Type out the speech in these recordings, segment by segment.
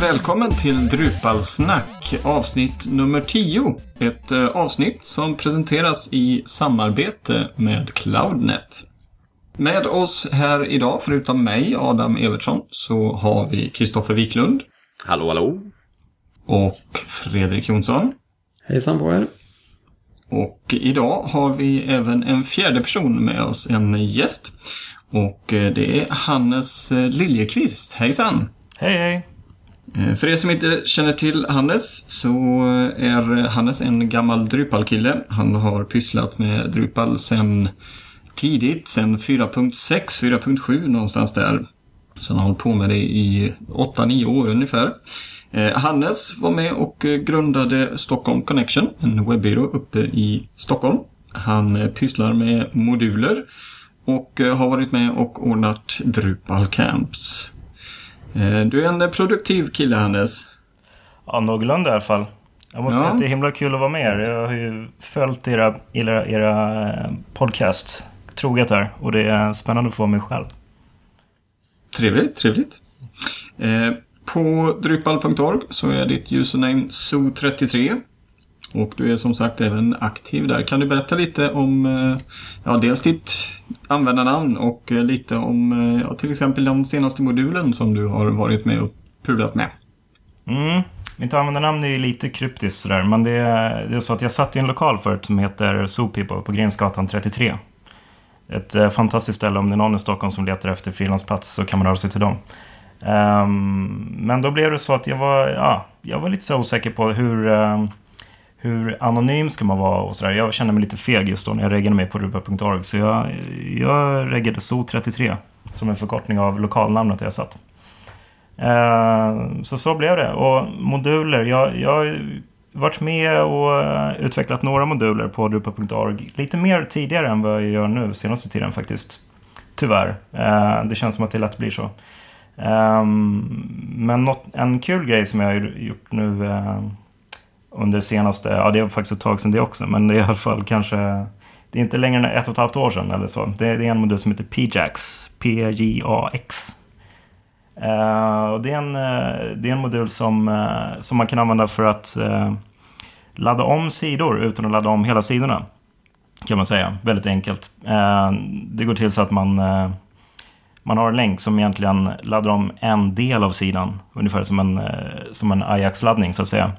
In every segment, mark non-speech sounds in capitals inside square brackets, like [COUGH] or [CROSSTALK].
välkommen till Drupalsnack avsnitt nummer 10. Ett eh, avsnitt som presenteras i samarbete med Cloudnet. Med oss här idag, förutom mig, Adam Evertsson, så har vi Kristoffer Wiklund. Hallå, hallå. Och Fredrik Jonsson. Hejsan på er. Och idag har vi även en fjärde person med oss, en gäst. Och eh, det är Hannes eh, Liljekvist. Hejsan! Hej hej! Eh, för er som inte känner till Hannes så är Hannes en gammal Drupal-kille. Han har pysslat med Drupal sedan tidigt, sedan 4.6, 4.7 någonstans där. Så han har hållit på med det i 8-9 år ungefär. Eh, Hannes var med och grundade Stockholm Connection, en webbyrå uppe i Stockholm. Han eh, pysslar med moduler och har varit med och ordnat Drupal Camps. Du är en produktiv kille Hannes. Ja, någorlunda i alla fall. Jag måste ja. säga att det är himla kul att vara med er. Jag har ju följt era, era, era podcast troget här och det är spännande att få mig själv. Trevligt, trevligt. på drupal.org så är ditt username so33 och du är som sagt även aktiv där. Kan du berätta lite om eh, ja, dels ditt användarnamn och eh, lite om eh, ja, till exempel den senaste modulen som du har varit med och pulat med? Mm. Mitt användarnamn är ju lite kryptiskt sådär men det är, det är så att jag satt i en lokal förut som heter Zoopeople på Grensgatan 33. Ett fantastiskt ställe om det är någon i Stockholm som letar efter frilansplats så kan man röra sig till dem. Um, men då blev det så att jag var, ja, jag var lite så osäker på hur um, hur anonym ska man vara och sådär. Jag kände mig lite feg just då när jag reggade mig på rupa.org. Så jag, jag reggade SO33 som en förkortning av lokalnamnet jag satt. Eh, så så blev det. Och moduler, jag, jag har varit med och utvecklat några moduler på drupa.org lite mer tidigare än vad jag gör nu senaste tiden faktiskt. Tyvärr. Eh, det känns som att det lätt blir så. Ehm, men något, en kul grej som jag har gjort nu eh, under senaste, ja det är faktiskt ett tag sedan det också, men det är i alla fall kanske, det är inte längre än ett och ett halvt år sedan eller så. Det är, en modul som heter PJAX, P-J-A-X. Uh, eh, och det, är en, uh, det är en modul som, uh, som man kan använda för att ladda om sidor utan att ladda om hela sidorna. Kan man säga, väldigt enkelt. det går till så att man man har en länk som egentligen laddar om en del av sidan. Ungefär som en, som en Ajax-laddning så att säga.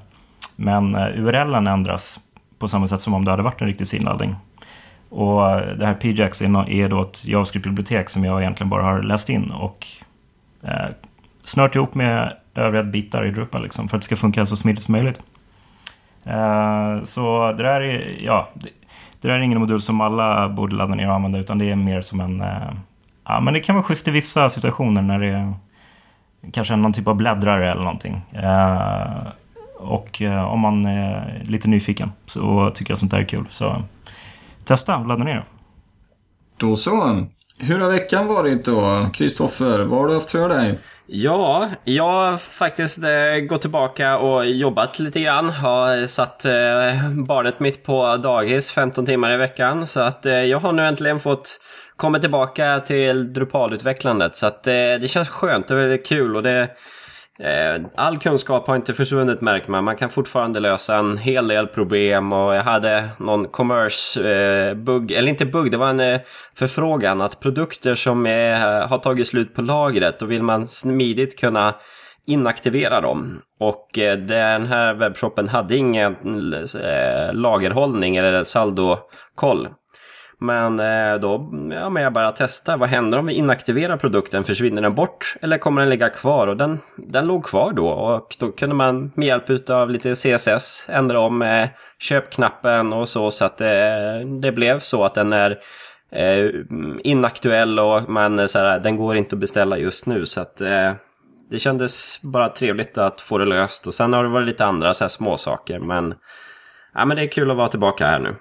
Men eh, URLen ändras på samma sätt som om det hade varit en riktig sinladdning. Och eh, det här PJAX är då ett JavaScript-bibliotek som jag egentligen bara har läst in och eh, snört ihop med övriga bitar i Drupal liksom, för att det ska funka så smidigt som möjligt. Eh, så det där är, ja, det, det där är ingen modul som alla borde ladda ner och använda utan det är mer som en, eh, ja men det kan vara schysst i vissa situationer när det är kanske någon typ av bläddrare eller någonting. Eh, och eh, om man är lite nyfiken så tycker jag sånt där är kul. Så testa, ladda ner. Då så. Hur har veckan varit då? Kristoffer, vad har du haft för dig? Ja, jag har faktiskt eh, gått tillbaka och jobbat lite grann. Har satt eh, barnet mitt på dagis 15 timmar i veckan. Så att eh, jag har nu äntligen fått komma tillbaka till Drupal-utvecklandet. Så att eh, det känns skönt, det är väldigt kul och det Eh, all kunskap har inte försvunnit märker man. Man kan fortfarande lösa en hel del problem och jag hade någon commerce-bugg, eh, eller inte bugg, det var en eh, förfrågan att produkter som är, har tagit slut på lagret, då vill man smidigt kunna inaktivera dem. Och den här webbshoppen hade ingen lagerhållning eller saldokoll. Men eh, då ja, men jag bara testa. Vad händer om vi inaktiverar produkten? Försvinner den bort eller kommer den ligga kvar? Och den, den låg kvar då och då kunde man med hjälp av lite CSS ändra om eh, köpknappen och så så att eh, det blev så att den är eh, inaktuell och man, så här, den går inte att beställa just nu. Så att eh, det kändes bara trevligt att få det löst. Och sen har det varit lite andra så här små saker men, ja, men det är kul att vara tillbaka här nu.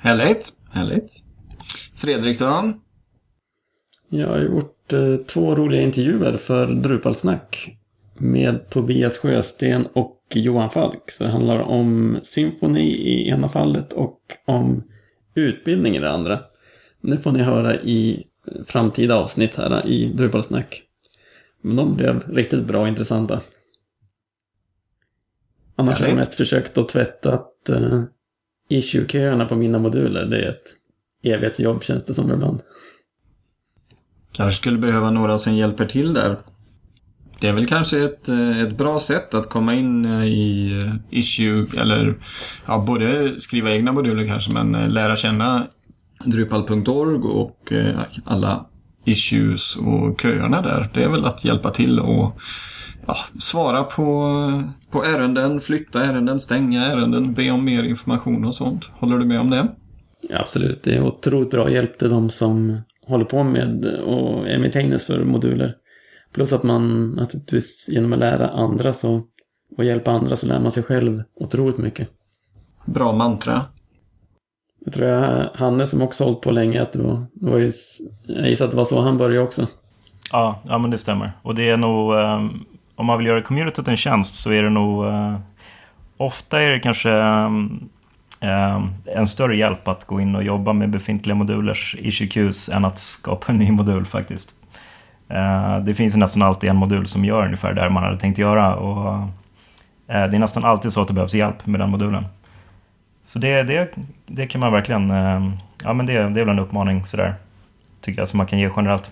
Härligt, härligt. Fredrik då? Jag har gjort eh, två roliga intervjuer för Drupalsnack. Med Tobias Sjösten och Johan Falk. Så det handlar om symfoni i ena fallet och om utbildning i det andra. Det får ni höra i framtida avsnitt här i Drupalsnack. Men de blev riktigt bra och intressanta. Annars har jag mest försökt att tvätta att uh, issue-köerna på mina moduler. Det är ett evighetsjobb känns det som ibland. Kanske skulle behöva några som hjälper till där. Det är väl kanske ett, eh, ett bra sätt att komma in eh, i eh, issue eller ja, både skriva egna moduler kanske men lära känna Drupal.org och alla issues och köerna där. Det är väl att hjälpa till och ja, svara på, på ärenden, flytta ärenden, stänga ärenden, be om mer information och sånt. Håller du med om det? Ja, absolut, det är otroligt bra hjälp till de som håller på med och är med för moduler. Plus att man naturligtvis genom att lära andra så, och hjälpa andra så lär man sig själv otroligt mycket. Bra mantra. Jag tror jag Hanne som också hållit på länge, att det var, det var ju, jag gissar att det var så han började också. Ja, ja men det stämmer. Och det är nog, um, om man vill göra communityt en tjänst så är det nog, eh, ofta är det kanske eh, eh en större hjälp att gå in och jobba med befintliga modulers issue än att skapa en ny modul faktiskt. Eh, det finns nästan alltid en modul som gör ungefär det man hade tänkt göra och eh, det är nästan alltid så att det behövs hjälp med den modulen. Så det, det, det kan man verkligen, eh, ja men det, det är väl en uppmaning sådär, tycker jag, som man kan ge generellt.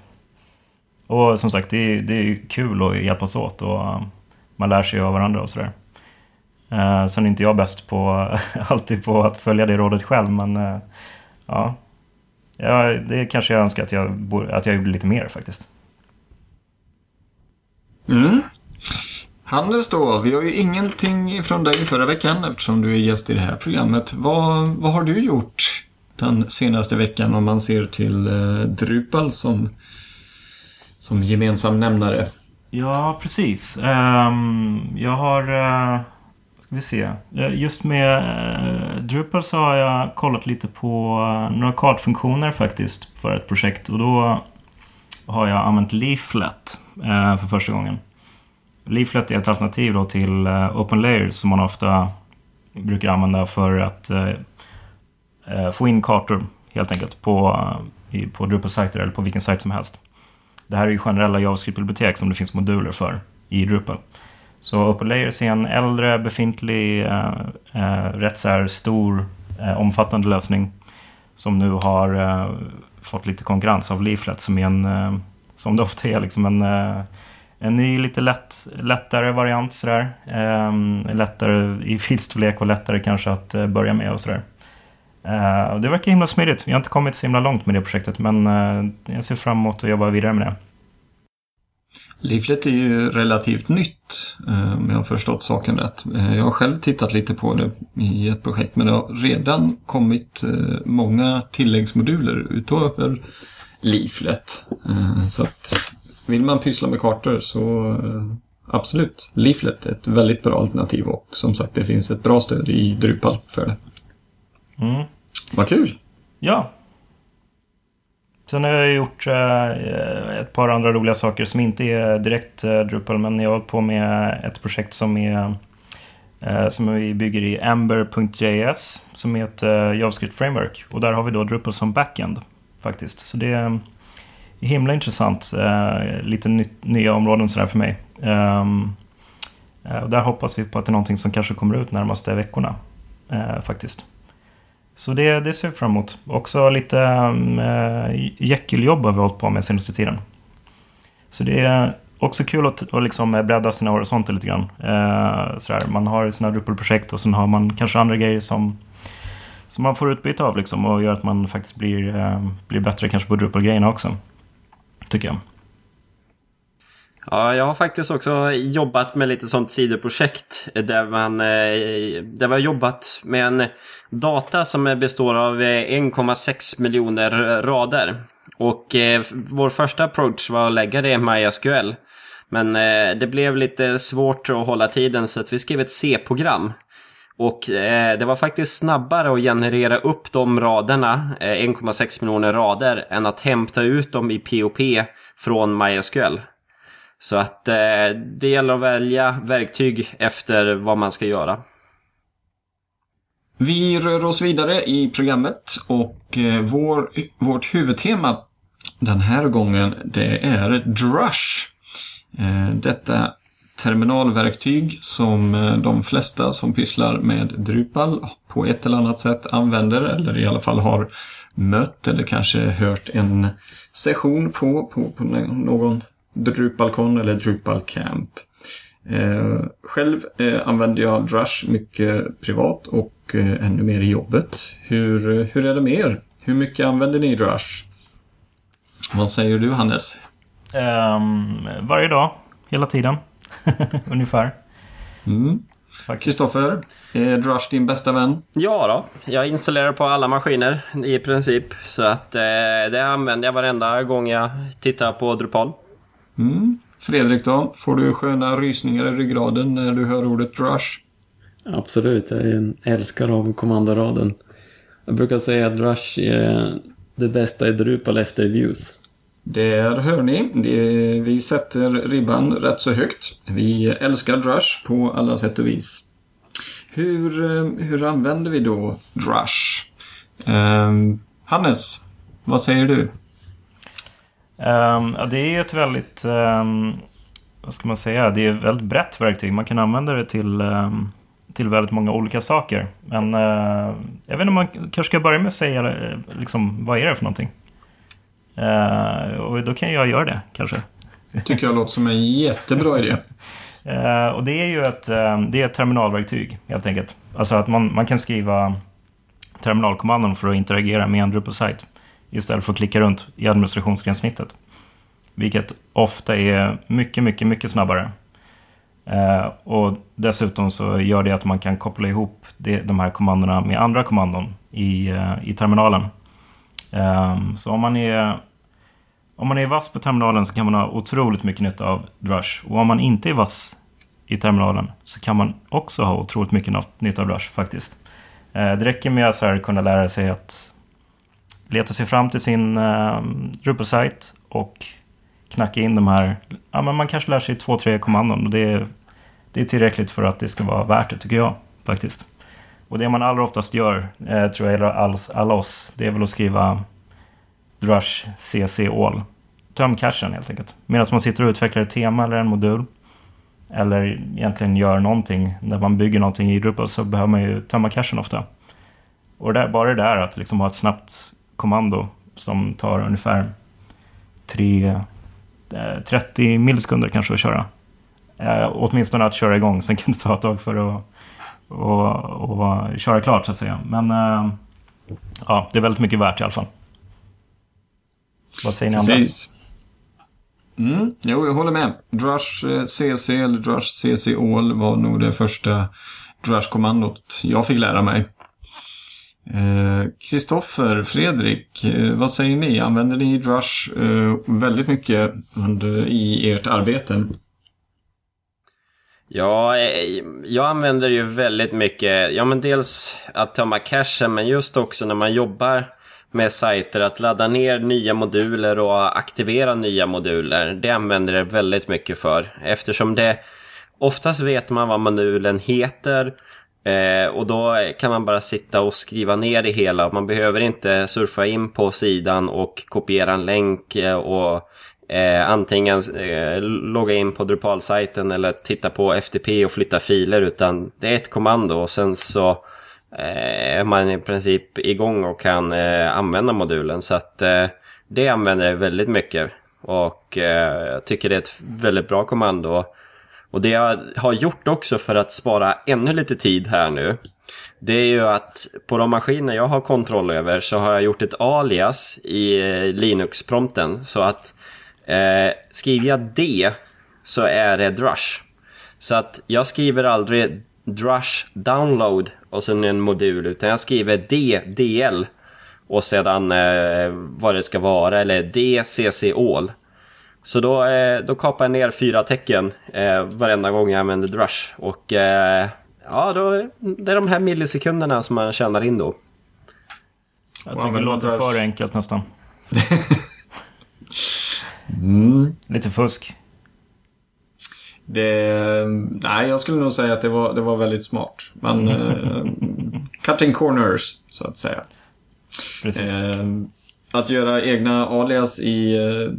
Och som sagt, det, det är kul att hjälpas åt och eh, man lär sig av varandra och sådär. Eh, sen är inte jag bäst på, [LAUGHS] alltid på att följa det rådet själv, men eh, ja, ja det kanske jag önskar att jag, att jag gjorde lite mer faktiskt. Mm. Hannes då, vi har ju ingenting från dig förra veckan eftersom du är gäst i det här programmet. Vad, vad har du gjort den senaste veckan om man ser till eh, Drupal som, som gemensam nämnare? Ja, precis. Um, jag har... Uh, ska vi se. Eh, just med uh, Drupal så har jag kollat lite på uh, några kartfunktioner faktiskt för ett projekt. Och då har jag använt Leaflet uh, för första gången. Leaflet är ett alternativ då till uh, Open som man ofta brukar använda för att uh, få in kartor helt enkelt på, uh, på Drupal-sajter eller på vilken sajt som helst. Det här är ju generella JavaScript-bibliotek som det finns moduler för i Drupal. Så OpenLayers är en äldre befintlig, eh, eh, rätt så här stor, eh, omfattande lösning som nu har fått lite konkurrens av Leaflet som är en, som det ofta är, liksom en en ny lite lätt, lättare variant sådär. Lättare i filstorlek och lättare kanske att börja med och sådär. Uh, det verkar himla smidigt. Jag har inte kommit så himla långt med det projektet men uh, jag ser fram emot att jobba vidare med det. Leaflet är ju relativt nytt om jag har förstått saken rätt. Jag har själv tittat lite på det i ett projekt men det har redan kommit många tilläggsmoduler utöver Leaflet. Så att vill man pyssla med kartor så eh, absolut. Leaflet är ett väldigt bra alternativ och som sagt det finns ett bra stöd i Drupal för det. Mm. Vad kul! Ja. Sen har jag gjort eh, eh, ett par andra roliga saker som inte är direkt eh, Drupal men jag har hållit på med ett projekt som är eh, som vi bygger i Ember.js som är ett eh, JavaScript framework och där har vi då Drupal som backend faktiskt. Så det är himla intressant. Eh, lite ny, nya områden sådär för mig. Um, och där hoppas vi på att det är någonting som kanske kommer ut närmaste veckorna. Faktiskt. Så det, det ser vi fram emot. Också lite um, Jekyll-jobb har vi hållit på med senaste tiden. Så det är också kul att, att liksom bredda sina horisonter lite grann. Eh, sådär. Man har sina Drupal-projekt och sen har man kanske andra grejer som, som man får utbyte av liksom, och gör att man faktiskt blir, eh, blir bättre kanske på Drupal-grejerna också tycker jag. Ja, jag har faktiskt också jobbat med lite sånt sidoprojekt där man eh, där vi har jobbat med en data som består av eh, 1,6 miljoner rader. Och eh, vår första approach var att lägga det i MySQL. Men eh, det blev lite svårt att hålla tiden så att vi skrev ett C-program och eh, det var faktiskt snabbare att generera upp de raderna, 1,6 miljoner rader, än att hämta ut dem i POP från MySQL. Så att eh, det gäller att välja verktyg efter vad man ska göra. Vi rör oss vidare i programmet och eh, vår, vårt huvudtema den här gången det är Drush. Eh, detta terminalverktyg som eh, de flesta som pysslar med Drupal på ett eller annat sätt använder eller i alla fall har mött eller kanske hört en session på, på, på någon Drupalcon eller Drupal Camp. Eh, själv eh, använder jag Drush mycket privat och eh, ännu mer i jobbet. Hur, hur är det med er? Hur mycket använder ni Drush? Vad säger du Hannes? Um, varje dag, hela tiden. [LAUGHS] Ungefär. Mm. Kristoffer, är Drush din bästa vän? Ja då, jag installerar på alla maskiner i princip. Så att eh, det använder jag varenda gång jag tittar på Drupal. Mm. Fredrik då? Får du sköna rysningar i ryggraden när du hör ordet Drush? Absolut, jag är en älskare av kommandoraden. Jag brukar säga att Drush är det bästa i Drupal efter Views. Där hör ni. Vi sätter ribban rätt så högt. Vi älskar Drush på alla sätt och vis. Hur, hur använder vi då Drush? Um, Hannes, vad säger du? Um, ja, det är ett väldigt, um, vad ska man säga, det är ett väldigt brett verktyg. Man kan använda det till, um, till väldigt många olika saker. Men uh, jag vet inte om man kanske ska börja med att säga liksom, vad är det för någonting? Uh, och då kan jag göra det kanske. tycker jag låter som en jättebra idé. Uh, och det är ju ett, det är ett terminalverktyg helt enkelt. Alltså att man, man kan skriva terminalkommandon för att interagera med en Drupal-sajt istället för att klicka runt i administrationsgränssnittet. Vilket ofta är mycket, mycket, mycket snabbare. Eh, och dessutom så gör det att man kan koppla ihop det, de här kommandona med andra kommandon i, eh, i terminalen. Eh, så om man, är, om man är vass på terminalen så kan man ha otroligt mycket nytta av Drush. Och om man inte är vass i terminalen så kan man också ha otroligt mycket nytta av Drush faktiskt. Eh, det räcker med att så här kunna lära sig att leta sig fram till sin eh, Drupal-sajt och knacka in de här. Ja, men man kanske lär sig två, tre kommandon och det är, det är tillräckligt för att det ska vara värt det tycker jag faktiskt. Och det man allra oftast gör, eh, tror jag gäller all, alla oss, det är väl att skriva drush cc all. Töm cachen helt enkelt. Medan man sitter och utvecklar ett tema eller en modul eller egentligen gör någonting, när man bygger någonting i Drupal så behöver man ju tömma cachen ofta. Och det, bara det där att liksom ha ett snabbt kommando som tar ungefär 3, 30 eh, millisekunder kanske att köra. Eh, åtminstone att köra igång, sen kan det ta ett tag för att och, och köra klart så att säga. Men eh, ja, det är väldigt mycket värt i alla fall. Vad säger ni andra? Precis. Mm, jo, jag håller med. Drush eh, CC eller Drush CC All var nog det första Drush-kommandot jag fick lära mig. Kristoffer, eh, Fredrik, eh, vad säger ni? Använder ni Drush eh, väldigt mycket under, i ert arbete? Ja, eh, jag använder ju väldigt mycket, ja men dels att tömma cachen men just också när man jobbar med sajter att ladda ner nya moduler och aktivera nya moduler. Det använder jag väldigt mycket för eftersom det oftast vet man vad modulen heter Eh, och då kan man bara sitta och skriva ner det hela. Man behöver inte surfa in på sidan och kopiera en länk eh, och eh, antingen eh, logga in på Drupal-sajten eller titta på FTP och flytta filer. Utan det är ett kommando och sen så eh, är man i princip igång och kan eh, använda modulen. Så att eh, det använder jag väldigt mycket. Och eh, jag tycker det är ett väldigt bra kommando. Och det jag har gjort också för att spara ännu lite tid här nu. Det är ju att på de maskiner jag har kontroll över så har jag gjort ett alias i eh, Linux-prompten. Så att eh, skriver jag D så är det drush. Så att jag skriver aldrig drush download och sen en modul utan jag skriver D, DL och sedan eh, vad det ska vara eller DCC all. Så då, eh, då kapar jag ner fyra tecken eh, varenda gång jag använder Drush. Och eh, ja, då, det är de här millisekunderna som man tjänar in då. Jag tycker det låter för enkelt nästan. [LAUGHS] mm. Lite fusk. Det, nej, jag skulle nog säga att det var, det var väldigt smart. Man, uh, [LAUGHS] cutting corners, så att säga. Uh, att göra egna alias i uh,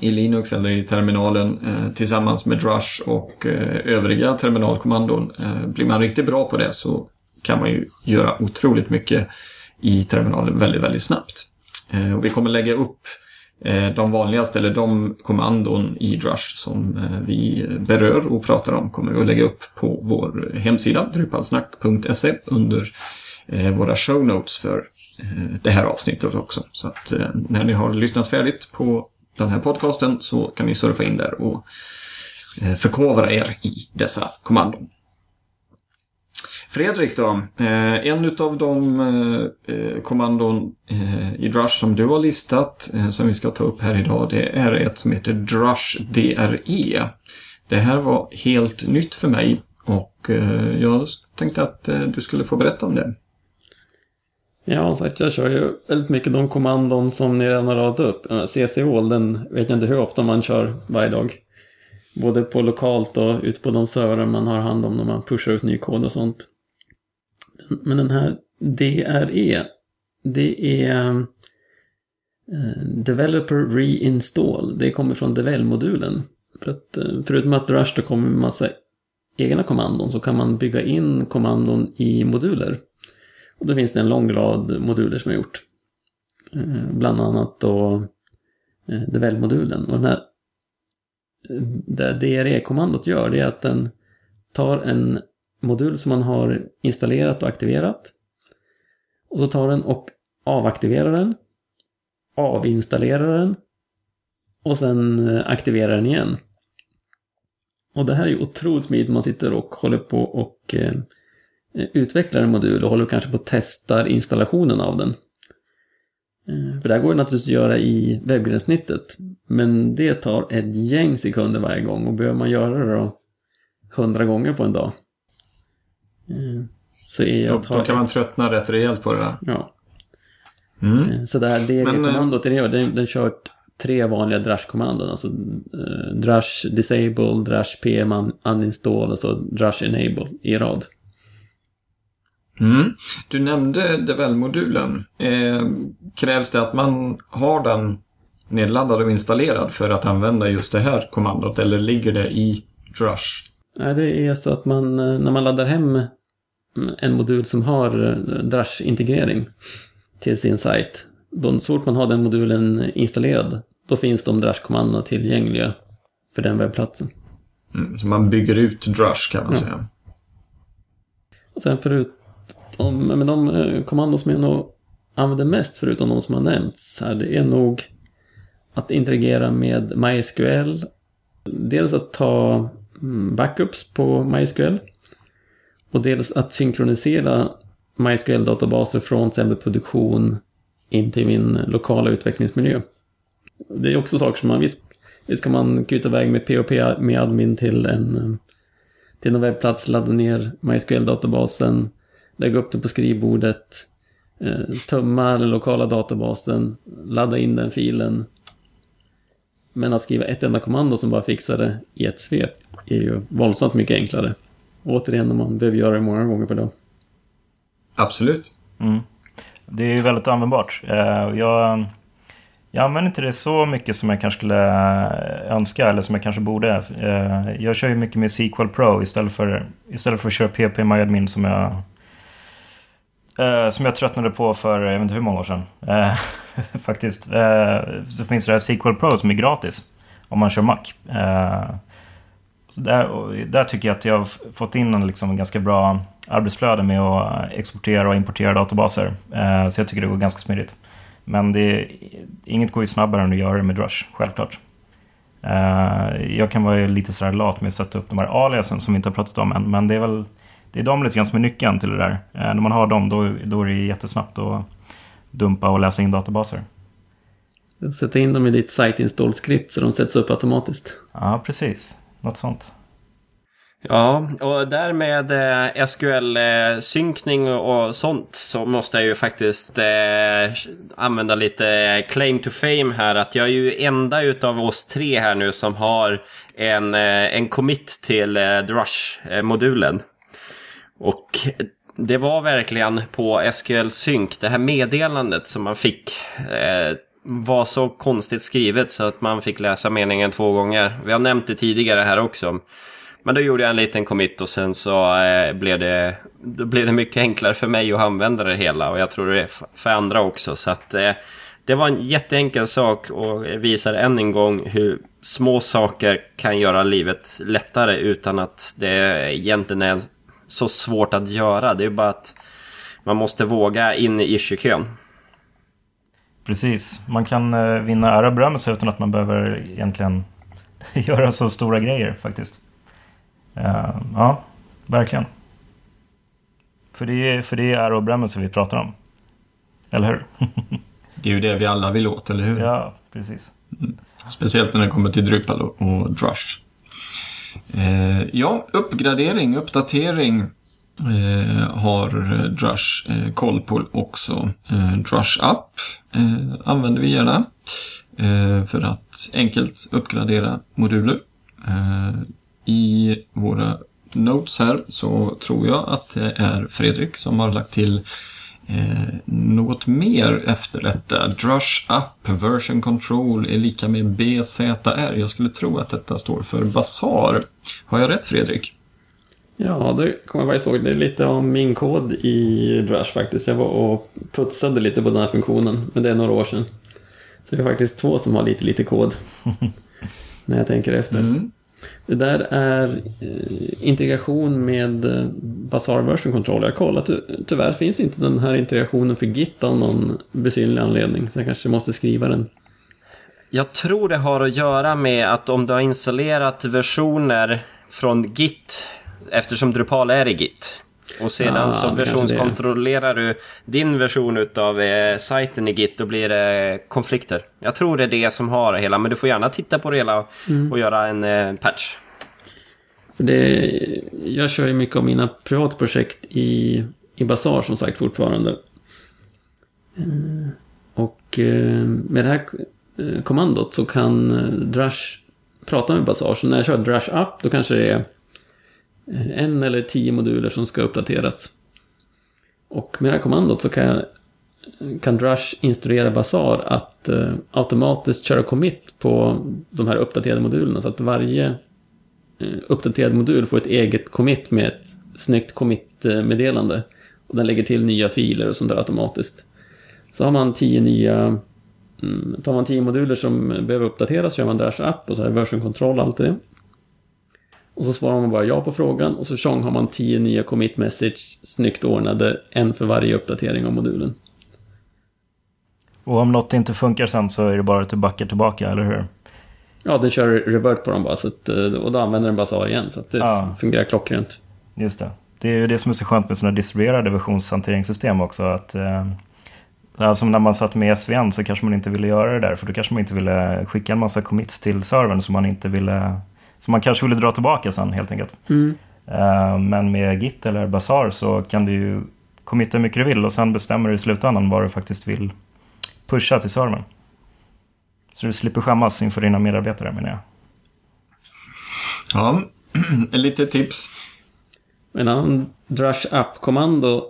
i Linux eller i terminalen eh, tillsammans med Drush och eh, övriga terminalkommandon. Eh, blir man riktigt bra på det så kan man ju göra otroligt mycket i terminalen väldigt, väldigt snabbt. Eh, och vi kommer lägga upp eh, de vanligaste, eller de kommandon i Drush som eh, vi berör och pratar om kommer vi att lägga upp på vår hemsida drupalsnack.se under eh, våra show notes för eh, det här avsnittet också. Så att eh, när ni har lyssnat färdigt på den här podcasten så kan ni surfa in där och eh, förkovra er i dessa kommandon. Fredrik då, eh, en av de eh, kommandon i Drush som du har listat som vi ska ta upp här idag det är ett som heter Drush DRE. Det här var helt nytt för mig och jag tänkte att du skulle få berätta om det. Ja, sagt, jag kör ju väldigt mycket de kommandon som ni redan har radat upp. Eh, CC-Wall, den vet jag inte hur ofta man kör varje dag. Både på lokalt och ute på de servrar man har hand om när man pushar ut ny kod och sånt. Men den här DRE, det är eh, Developer Reinstall. Det kommer från Devel-modulen. För att, eh, förutom att Rush då kommer med massa egna kommandon så kan man bygga in kommandon i moduler. Och då finns det en lång rad moduler som är gjort. Eh, bland annat då eh, Devel-modulen. Och den här, eh, det DRE-kommandot gör det är att den tar en modul som man har installerat och aktiverat. Och så tar den och avaktiverar den. Avinstallerar den. Och sen aktiverar den igen. Och det här är ju otroligt smidigt man sitter och håller på och eh, utvecklar en modul och håller kanske på att testa installationen av den. Eh, för det här går ju naturligtvis att göra i webbgränssnittet. Men det tar ett gäng sekunder varje gång och behöver man göra det då hundra gånger på en dag Mm. Så är jag tar... Då kan man tröttna rätt rejält på det där. Ja. Mm. Eh, så det här DV-kommandot, den, den, den kör tre vanliga Drush-kommandon. Alltså uh, Drush Disable, Drush PM Uninstall och så Drush Enable i rad. Mm. Du nämnde Devel-modulen. Eh, krävs det att man har den nedladdad och installerad för att använda just det här kommandot eller ligger det i Drush? Nej, det är så att man, eh, när man laddar hem en modul som har eh, Drush-integrering till sin sajt, då, så fort man har den modulen installerad, då finns de Drush-kommandona tillgängliga för den webbplatsen. Mm, så man bygger ut Drush kan man ja. säga. Och sen de, men de eh, kommandon som jag nog använder mest förutom de som har nämnts här, det är nog att interagera med MySQL. Dels att ta mm, backups på MySQL. Och dels att synkronisera MySQL-databaser från exempel produktion in till min lokala utvecklingsmiljö. Det är också saker som man, visst, visst kan man kuta iväg med POP med admin till en, eh, till någon webbplats, ladda ner MySQL-databasen, lägga upp det på skrivbordet, eh, tömma den lokala databasen, ladda in den filen. Men att skriva ett enda kommando som bara fixar det i ett svep är ju våldsamt mycket enklare. Återigen när man behöver göra det många gånger per dag. Absolut. Mm. Det är ju väldigt användbart. Eh, jag, jag använder inte det så mycket som jag kanske skulle eh, önska eller som jag kanske borde. Jag kör ju mycket med SQL Pro istället för, istället för att köra PP MyAdmin som jag Eh, som jag tröttnade på för jag vet inte hur många år sedan. Eh, [LAUGHS] faktiskt. Eh, så finns det här SQL Pro som är gratis om man kör Mac. Så där, där tycker jag att jag har fått in en liksom ganska bra arbetsflöde med att exportera och importera databaser. Eh, så jag tycker det går ganska smidigt. Men det, inget går ju snabbare än att göra det med Drush, självklart. Eh, jag kan vara lite sådär lat med att sätta upp de här aliasen som vi inte har pratat om än. Men det är väl det är de lite grann som är nyckeln till det där. Eh, när man har dem då, då är det jättesnabbt att dumpa och läsa in databaser. Sätta in dem i ditt site install script så de sätts upp automatiskt. Ja, precis. Något sånt. Ja, och där med eh, SQL-synkning och sånt så måste jag ju faktiskt eh, använda lite claim to fame här. Att jag är ju enda utav oss tre här nu som har en, en commit till eh, Drush-modulen. Och det var verkligen på SQL Sync, det här meddelandet som man fick eh, var så konstigt skrivet så att man fick läsa meningen två gånger. Vi har nämnt det tidigare här också. Men då gjorde jag en liten commit och sen så eh, blev, det, då blev det mycket enklare för mig att använda det hela. Och jag tror det är för andra också. Så att eh, det var en jätteenkel sak och visar än en gång hur små saker kan göra livet lättare utan att det egentligen är så svårt att göra. Det är bara att man måste våga in i issue-kön. Precis, man kan eh, vinna ära och berömmelse utan att man behöver egentligen [LAUGHS] göra så stora grejer faktiskt. Uh, ja, verkligen. För det, är, för det är ära och berömmelse vi pratar om. Eller hur? [LAUGHS] det är ju det vi alla vill åt, eller hur? Ja, precis. Mm. Speciellt när det kommer till Drupal och, och Drush. Eh, ja, uppgradering, uppdatering eh, har eh, Drush eh, koll på också. Eh, Drush app eh, använder vi gärna eh, för att enkelt uppgradera moduler. Eh, I våra notes här så tror jag att det är Fredrik som har lagt till Eh, något mer efter detta. Drush Up Version Control är lika med BZR. Jag skulle tro att detta står för Basar. Har jag rätt Fredrik? Ja, det kommer jag faktiskt ihåg. Det är lite om min kod i Drush faktiskt. Jag var och putsade lite på den här funktionen, men det är några år sedan. Så det är faktiskt två som har lite, lite kod. [LAUGHS] när jag tänker efter. Mm. Det där är eh, integration med eh, Bazaar Version Control. Jag har kollat, tyvärr finns inte den här integrationen för Git av någon besynlig anledning. Så jag kanske måste skriva den. Jag tror det har att göra med att om du har installerat versioner från Git, eftersom Drupal är i Git, och sedan ah, så versionskontrollerar du din version av eh, sajten i Git, då blir det konflikter. Jag tror det är det som har det hela, men du får gärna titta på det hela mm. och göra en eh, patch. För det, jag kör ju mycket av mina privatprojekt i, i Bazaar som sagt fortfarande. Eh, och eh, med det här eh, kommandot så kan Drush prata med Bazaar. Så när jag kör Drush Up då kanske det är en eller tio moduler som ska uppdateras. Och med det här kommandot så kan, jag, kan Drush instruera Bazaar att eh, automatiskt köra commit på de här uppdaterade modulerna. Så att varje eh, uppdaterad modul får ett eget commit med ett snyggt commit-meddelande. Och den lägger till nya filer och sånt där automatiskt. Så har man tio nya mm, Tar man tio moduler som behöver uppdateras så gör man Drush app och så är det version control allt det. Och så svarar man bara ja på frågan och så tjong har man tio nya commit message snyggt ordnade, en för varje uppdatering av modulen. Och om något inte funkar sen så är det bara att du backar tillbaka, eller hur? Ja, den kör revert på dem bara, så att, eh, och då använder den Bazaar igen, så att det ja. fungerar klockrent. Just det. Det är ju det som är så skönt med sådana distribuerade versionshanteringssystem också, att eh, Alltså när man satt med SVN så kanske man inte ville göra det där, för då kanske man inte ville skicka en massa commits till servern som man inte ville som man kanske ville dra tillbaka sen helt enkelt. Mm. Uh, men med Git eller Bazaar så kan du ju committa hur mycket du vill och sen bestämmer du i slutändan vad du faktiskt vill pusha till servern. Så du slipper skämmas inför dina medarbetare menar jag. Ja, [CLEARS THROAT] lite tips. En annan Drush App-kommando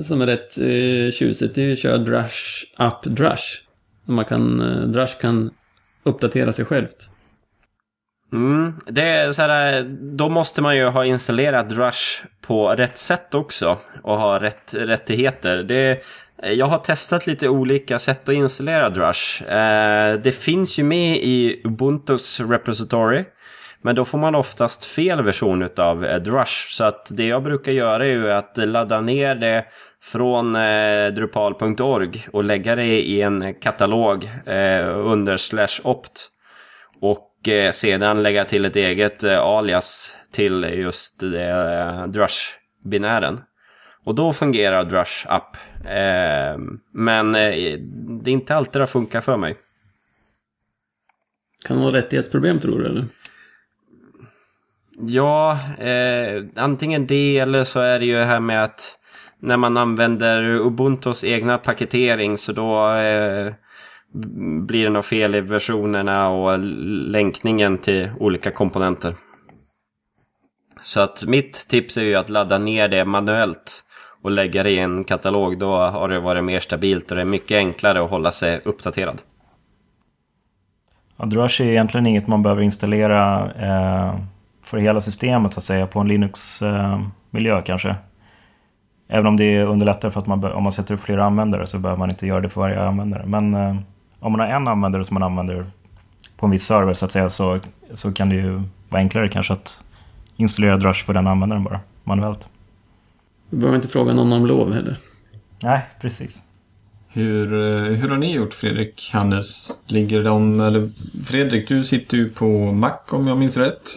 som är rätt eh, tjusigt är att köra Drush App Drush. Man kan, eh, Drush kan uppdatera sig självt. Mm, det är så här, då måste man ju ha installerat Rush på rätt sätt också och ha rätt rättigheter. Det, jag har testat lite olika sätt att installera Drush. Eh, det finns ju med i Ubuntus repository. Men då får man oftast fel version av eh, Drush. Så att det jag brukar göra är ju att ladda ner det från eh, drupal.org och lägga det i en katalog eh, under slash opt. Och sedan lägga till ett eget eh, alias till just eh, Drush-binären. Och då fungerar Drush Up. men det är inte alltid det funkar för mig. Kan det vara rättighetsproblem tror du eller? Ja, eh, antingen det eller så är det ju det här med att när man använder Ubuntus egna paketering så då eh, blir det något fel i versionerna och länkningen till olika komponenter. Så att mitt tips är ju att ladda ner det manuellt och lägga det i en katalog. Då har det varit mer stabilt och det är mycket enklare att hålla sig uppdaterad. Ja, Drush är egentligen inget man behöver installera eh, för hela systemet att säga på en Linux-miljö eh, kanske. Även om det underlättar för att man, om man sätter upp flera användare så behöver man inte göra det för varje användare. Men eh, om man har en användare som man använder på en viss server så att säga så, så kan det ju vara enklare kanske att installera Drush för den användaren bara manuellt. Du behöver inte fråga någon om lov heller. Nej, precis. Hur, eh, hur har ni gjort Fredrik, Hannes? Ligger de, eller Fredrik, du sitter ju på Mac om jag minns rätt.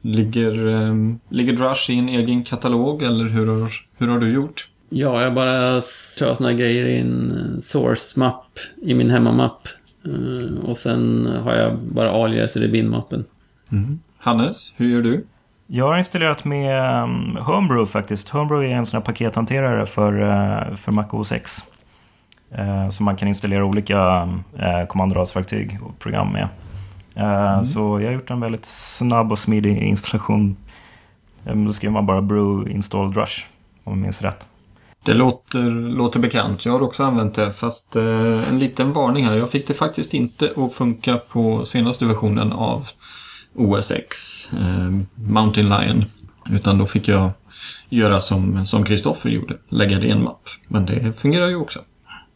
Ligger, um, ligger Drush i en egen katalog eller hur har, hur har du gjort? Ja, jag bara kör såna grejer i en eh, source-mapp i min hemmamapp. Uh, och sen har jag bara alias i bin-mappen. Mm. Hannes, hur gör du? Jag har installerat med um, Homebrew faktiskt. Homebrew är en sån här pakethanterare för, uh, för Mac OS X. Som man kan installera olika kommandoradsverktyg och program med. Mm. Så jag har gjort en väldigt snabb och smidig installation. Då skriver man bara brew install drush om jag minns rätt. Det låter, låter bekant. Jag har också använt det fast eh, en liten varning här. Jag fick det faktiskt inte att funka på senaste versionen av OS X, eh, Mountain Lion. Utan då fick jag göra som Kristoffer gjorde, lägga det i en mapp. Men det fungerar ju också.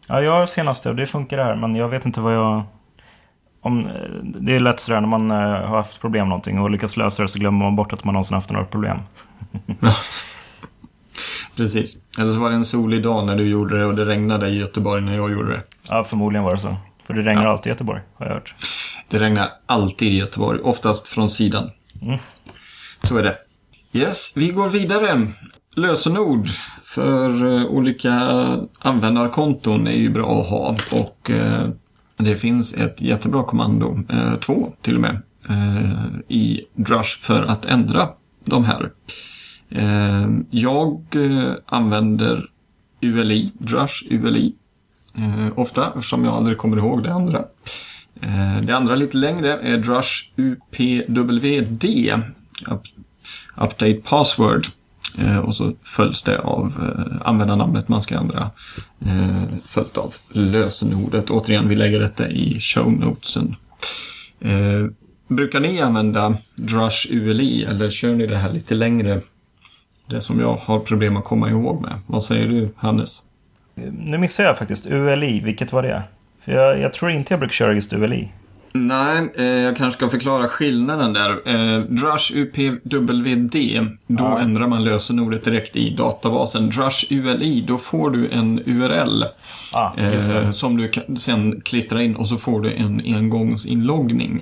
Ja, jag har senaste och det funkar här, men jag vet inte vad jag... Om, det är lätt sådär när man eh, har haft problem med någonting och lyckats lösa det så glömmer man bort att man någonsin haft några problem. [LAUGHS] [LAUGHS] Precis. Eller så var det en solig dag när du gjorde det och det regnade i Göteborg när jag gjorde det. Ja, förmodligen var det så. För det regnar ja. alltid i Göteborg, har jag hört. Det regnar alltid i Göteborg, oftast från sidan. Mm. Så är det. Yes, vi går vidare. Lösenord för uh, olika användarkonton är ju bra att ha och uh, det finns ett jättebra kommando, uh, två till och med, i Drush för att ändra de här. Eh, jag eh, använder ULI, Drush ULI, eh, ofta eftersom jag aldrig kommer ihåg det andra. Det andra lite längre är Drush UPWD, Update Password. Och så följs det av användarnamnet man ska ändra. Följt av lösenordet. Återigen, vi lägger detta i show notesen. Brukar ni använda Drush ULI eller kör ni det här lite längre? Det som jag har problem att komma ihåg med. Vad säger du, Hannes? Nu missar jag faktiskt. ULI, vilket var det? För jag, jag tror inte jag brukar köra just ULI. Nej, eh, jag kanske ska förklara skillnaden där. Eh, Drush UPWD, då ja. ändrar man lösenordet direkt i databasen. Drush ULI, då får du en URL ah, eh, som du kan, sen klistrar in och så får du en engångsinloggning.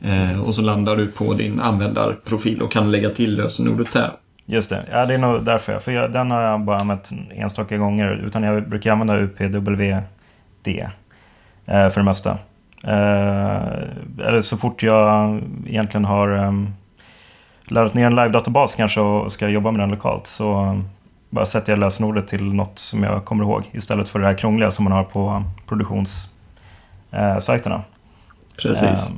Eh, och så landar du på din användarprofil och kan lägga till lösenordet där. Just det, ja, det är nog därför. Jag, för jag, den har jag bara använt enstaka gånger. Utan jag brukar använda UPWD. Eh, för det mesta. Eh, eller så fort jag egentligen har ehm, laddat ner en live-databas kanske och ska jobba med den lokalt så bara sätter jag lösenordet till något som jag kommer ihåg istället för det här krångliga som man har på produktionssajterna. Precis.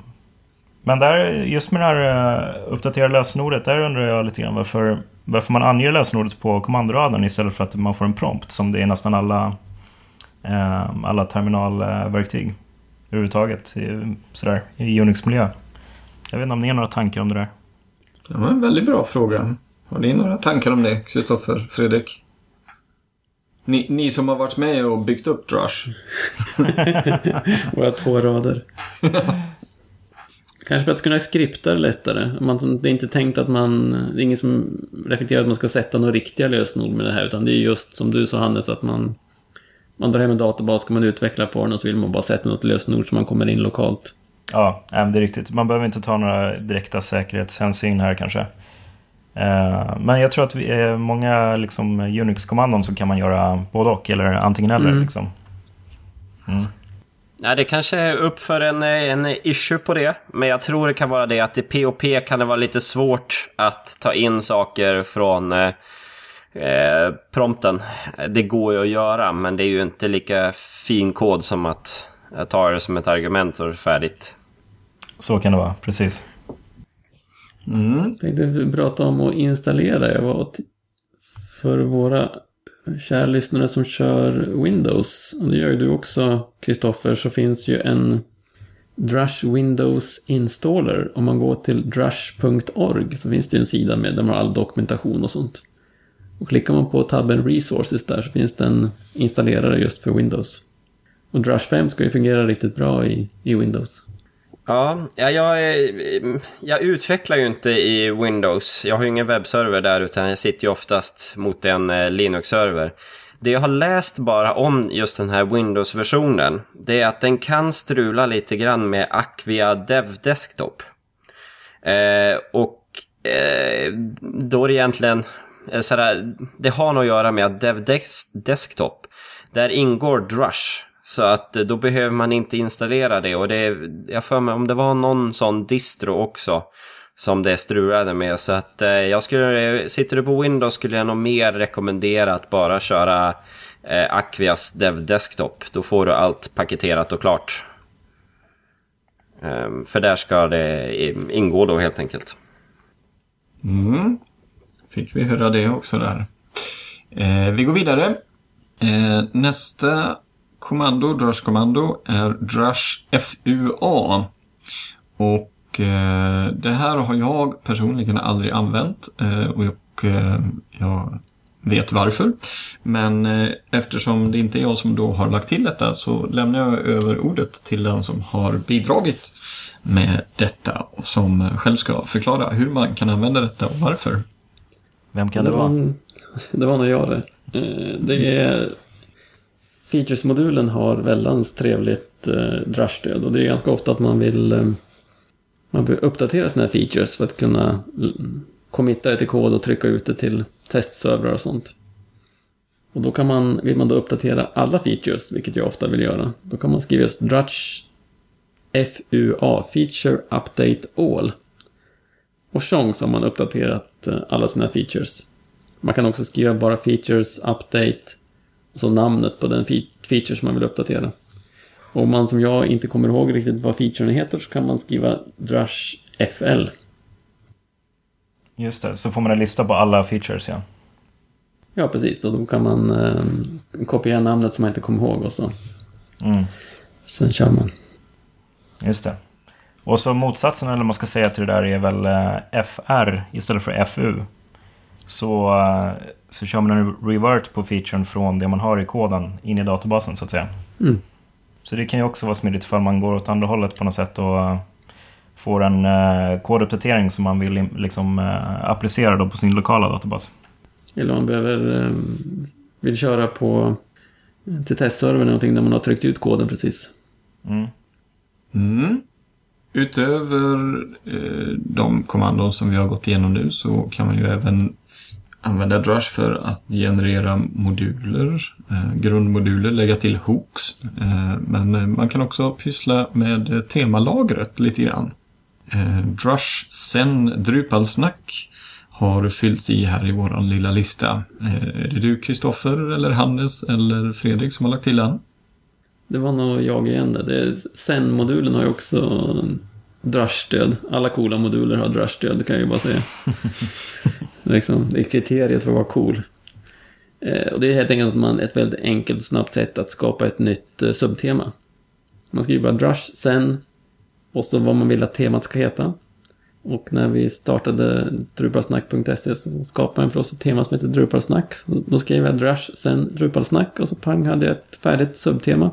Men där, just med det här eh, uppdaterade lösenordet, där undrar jag lite grann varför, varför man anger lösenordet på kommandoraden istället för att man får en prompt som det är nästan alla Ehm, alla terminalverktyg överhuvudtaget sådär, i Unix-miljö. Jag vet inte om ni har några tankar om det där? Det var en väldigt bra fråga. Har ni några tankar om det, Kristoffer, Fredrik? Ni, ni, som har varit med och byggt upp Drush. [LAUGHS] Våra två rader. [LAUGHS] Kanske för att kunna skripta det lättare. Man, det är inte tänkt att man... Det är ingen som reflekterar att man ska sätta några riktiga lösenord med det här. Utan det är just som du sa Hannes, att man man drar hem en databas, ska man utveckla på den och så vill man bara sätta något lösenord så man kommer in lokalt. Ja, det är riktigt. Man behöver inte ta några direkta säkerhetshänsyn här kanske. Eh, men jag tror att vi är många liksom, Unix-kommandon så kan man göra både och eller antingen eller. Mm. Liksom. Mm. Ja, det kanske är upp för en, en issue på det. Men jag tror det kan vara det att i POP kan det vara lite svårt att ta in saker från eh, eh, prompten. Det går ju att göra, men det är ju inte lika fin kod som att ta det som ett argument och färdigt. Så kan det vara, precis. Mm. Jag tänkte prata om att installera. Jag var för våra kära lyssnare som kör Windows, och det gör ju du också Kristoffer, så finns ju en Drush Windows Installer. Om man går till drush.org så finns det en sida med där man har all dokumentation och sånt. Och klickar man på tabben Resources där så finns det en installerare just för Windows. Och Drush 5 ska ju fungera riktigt bra i, i Windows. Ja, jag, jag utvecklar ju inte i Windows. Jag har ju ingen webbserver där utan jag sitter ju oftast mot en eh, Linux-server. Det jag har läst bara om just den här Windows-versionen, det är att den kan strula lite grann med Acquia Dev Desktop. Eh, och eh, då är det egentligen, eh, sådär, det har nog att göra med att Dev Desktop, där ingår Drush. Så att eh, då behöver man inte installera det och det, är, jag för mig om det var någon sån distro också som det strulade med. Så att eh, jag skulle, sitter du på Windows skulle jag nog mer rekommendera att bara köra eh, Aquias Dev Desktop. Då får du allt paketerat och klart. Um, för där ska det eh, ingå då helt enkelt. Mm. Fick vi höra det också där. Eh, vi går vidare. Eh, nästa kommando, Drush-kommando, är Drush FUA. Och och eh, det här har jag personligen aldrig använt eh, och eh, jag vet varför. Men eftersom det inte är jag som då har lagt till detta så lämnar jag över ordet till den som har bidragit med detta och som själv ska förklara hur man kan använda detta och varför. Vem kan det, vara? Var, det var nog jag det. Det är Features-modulen har väldans trevligt eh, drush-stöd och det är ganska ofta att man vill eh, man behöver uppdatera sina features för att kunna committa det till kod och trycka ut det till testservrar och sånt. Och då kan man, vill man då uppdatera alla features, vilket jag ofta vill göra, då kan man skriva just Drutch FUA, Feature Update All. Och chans har man uppdaterat eh, alla sina features. Man kan också skriva bara Features Update så namnet på den feature som man vill uppdatera. Om man som jag inte kommer ihåg riktigt vad featuren heter så kan man skriva Drush FL. Just det, så får man en lista på alla features ja. Ja, precis. Och då kan man eh, kopiera namnet som man inte kommer ihåg och så. Mm. Sen kör man. Just det. Och så motsatsen, eller man ska säga till det där, är väl eh, FR istället för FU. Så, eh, så kör man en revert på featuren från det man har i koden in i databasen så att säga. Mm. Så det kan ju också vara smidigt ifall man går åt andra hållet på något sätt och eh, får en eh, koduppdatering som man vill liksom, eh, applicera då på sin lokala databas. Eller man behöver, eh, vill köra på till testservern någonting där man har tryckt ut koden precis. Mm. Mm. Utöver eh, de kommandon som vi har gått igenom nu så kan man ju även använda Drush för att generera moduler, eh, grundmoduler, lägga till hooks. Eh, men eh, man kan också pyssla med temalagret lite grann. Eh, Drush sen Drupalsnack har fyllts i här i våran lilla lista. Eh, är det du Kristoffer eller Hannes eller Fredrik som har lagt till den? Det var nog jag igen det. Sen-modulen har ju också Drush-stöd. Alla coola moduler har Drush-stöd, kan jag ju bara säga. [LAUGHS] liksom, det är kriteriet för att vara cool. Eh, och det är helt enkelt att man, ett väldigt enkelt snabbt sätt att skapa ett nytt eh, subtema. Man skriver bara Drush, sen och så vad man vill att temat ska heta. Och när vi startade drupalsnack.se så skapade jag för oss ett tema som heter Drupalsnack. Då skrev jag Drush, sen Drupalsnack och så pang hade jag ett färdigt subtema.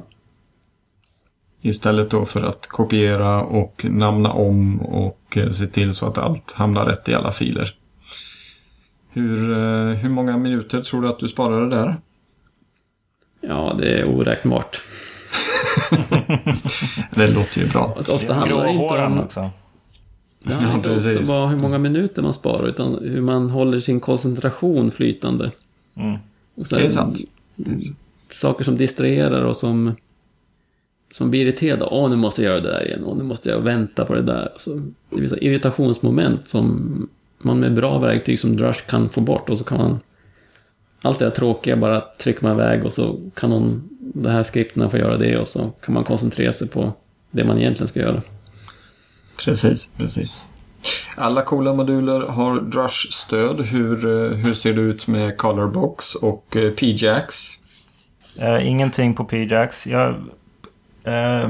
Istället då för att kopiera och namna om och eh, se till så att allt hamnar rätt i alla filer. Hur, eh, hur många minuter tror du att du sparade där? Ja, det är oräknbart. [LAUGHS] det låter ju bra. Alltså, ofta handlar det inte om... Också. Det handlar inte också bara hur många minuter man sparar utan hur man håller sin koncentration flytande. Mm. Sen, det är sant. Saker som distraherar och som som blir irriterad. Åh, nu måste jag göra det där igen. Åh, nu måste jag vänta på det där. Så det är vissa irritationsmoment som man med bra verktyg som Drush kan få bort. Och så kan man allt det där tråkiga bara trycka man iväg och så kan någon, det här skripterna få göra det och så kan man koncentrera sig på det man egentligen ska göra. Precis, precis. Alla coola moduler har Drush-stöd. Hur, eh, hur ser det ut med Colorbox och eh, PJax? Uh, ingenting på PJax. Jag Eh,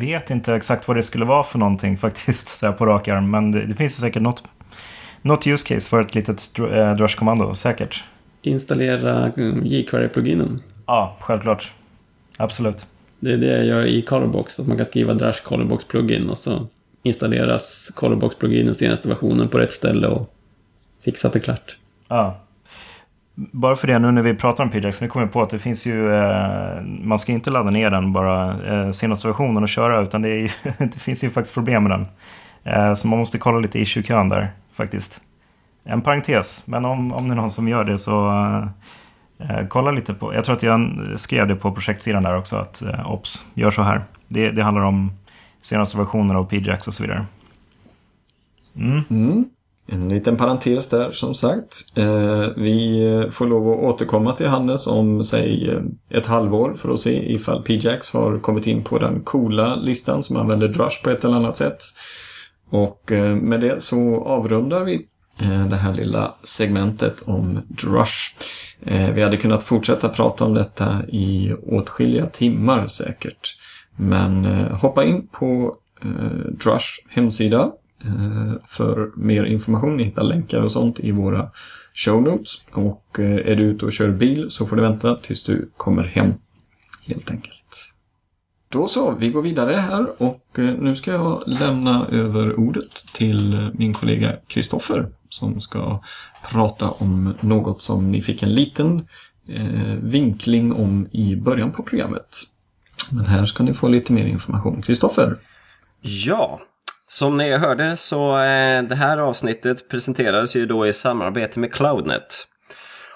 vet inte exakt vad det skulle vara för någonting [LAUGHS] faktiskt, så här på rak arm. Men det, det finns säkert något, något use case för ett litet eh, Drush-kommando, säkert. Installera jQuery-pluginen. Ja, självklart. Absolut. Det är det jag gör i Colorbox, att man kan skriva Drush Colorbox plugin och så installeras Colorbox pluginen senaste versionen på rätt ställe och fixat det klart. Ja. Bara för det nu när vi pratar om PJax, nu kommer jag på att det finns ju, eh, man ska inte ladda ner den bara eh, senaste versionen och köra utan det, ju, [LAUGHS] det, finns ju faktiskt problem med den. Eh, så man måste kolla lite issue-kön där faktiskt. En parentes, men om, om det är någon som gör det så eh, eh, kolla lite på, jag tror att jag skrev det på projektsidan där också att eh, OPS, gör så här. Det, det handlar om senaste versioner av PJax och så vidare. Mm. Mm. En liten parentes där som sagt. Eh, vi får lov att återkomma till Hannes om säg eh, ett halvår för att se ifall PJax har kommit in på den coola listan som använder Drush på ett eller annat sätt. Och eh, med det så avrundar vi eh, det här lilla segmentet om Drush. Eh, vi hade kunnat fortsätta prata om detta i åtskilliga timmar säkert. Men hoppa in på Drush hemsida för mer information. Ni hittar länkar och sånt i våra show notes. Och är du ute och kör bil så får du vänta tills du kommer hem. Helt enkelt. Då så, vi går vidare här och eh, nu ska jag lämna över ordet till eh, min kollega Kristoffer som ska prata om något som ni fick en liten eh, vinkling om i början på programmet. Men här ska ni få lite mer information. Kristoffer? Ja, som ni hörde så eh, det här avsnittet presenterades ju då i samarbete med Cloudnet.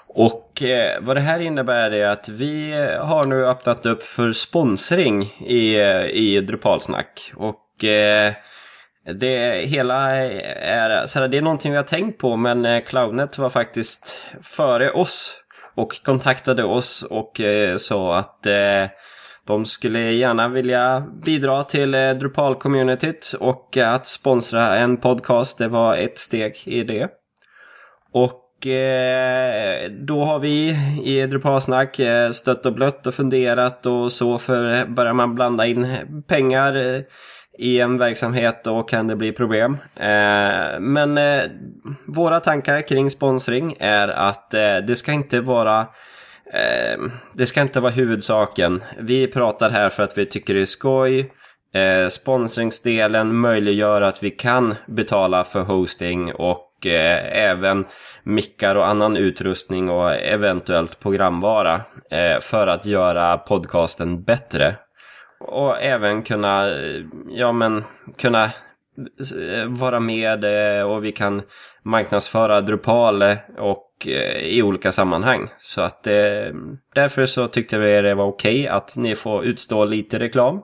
Och eh, vad det här innebär är att vi har nu öppnat upp för sponsring i, i Drupalsnack. Och eh, det hela är, så här, det är någonting vi har tänkt på men eh, Cloudnet var faktiskt före oss och kontaktade oss och eh, sa att eh, de skulle gärna vilja bidra till eh, Drupal-communityt och att sponsra en podcast, det var ett steg i det. Och Eh, då har vi i Drupalsnack eh, stött och blött och funderat och så för börjar man blanda in pengar eh, i en verksamhet då kan det bli problem. Men våra tankar kring sponsring är att det ska inte vara det ska inte vara huvudsaken. Vi pratar här för att vi tycker det är skoj. Sponsringsdelen möjliggör att vi kan betala för hosting och eh, även mickar och annan utrustning och eventuellt programvara eh, för att göra podcasten bättre. Och även kunna, eh, ja men, kunna eh, vara med eh, och vi kan marknadsföra Drupal och i olika sammanhang. Så att därför så tyckte vi det var okej okay att ni får utstå lite reklam.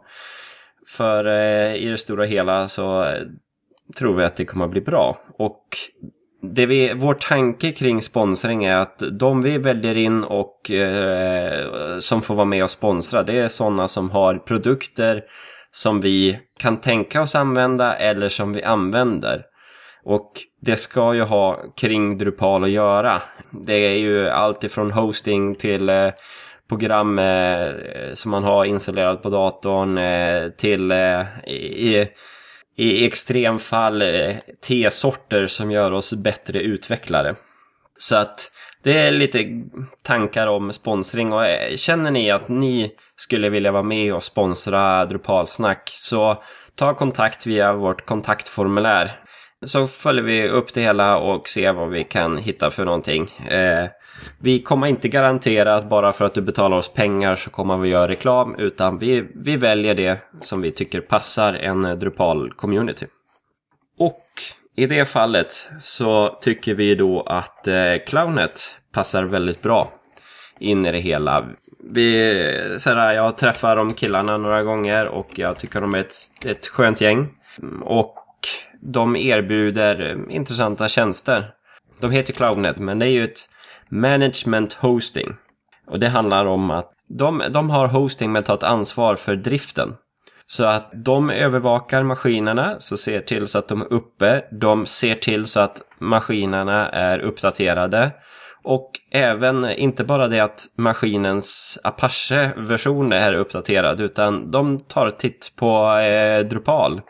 För i det stora hela så tror vi att det kommer att bli bra. Och det vi, vår tanke kring sponsring är att de vi väljer in och eh, som får vara med och sponsra, det är sådana som har produkter som vi kan tänka oss använda eller som vi använder. Och det ska ju ha kring Drupal att göra. Det är ju allt ifrån hosting till eh, program eh, som man har installerat på datorn eh, till eh, i, i extremfall tesorter T-sorter som gör oss bättre utvecklare. Så att det är lite tankar om sponsring och eh, känner ni att ni skulle vilja vara med och sponsra Drupalsnack så ta kontakt via vårt kontaktformulär så följer vi upp det hela och ser vad vi kan hitta för någonting. Eh, vi kommer inte garantera att bara för att du betalar oss pengar så kommer vi göra reklam, utan vi, vi väljer det som vi tycker passar en Drupal-community. Och i det fallet så tycker vi då att eh, Clownet passar väldigt bra in i det hela. Vi, så här, jag träffar de killarna några gånger och jag tycker de är ett, ett skönt gäng. Och de erbjuder eh, intressanta tjänster. De heter Cloudnet, men det är ju ett management hosting. Och det handlar om att de, de har hosting men tar ett ansvar för driften. Så att de övervakar maskinerna, så ser till så att de är uppe. De ser till så att maskinerna är uppdaterade. Och även, inte bara det att maskinens Apache-version är uppdaterad, utan de tar titt på eh, Drupal.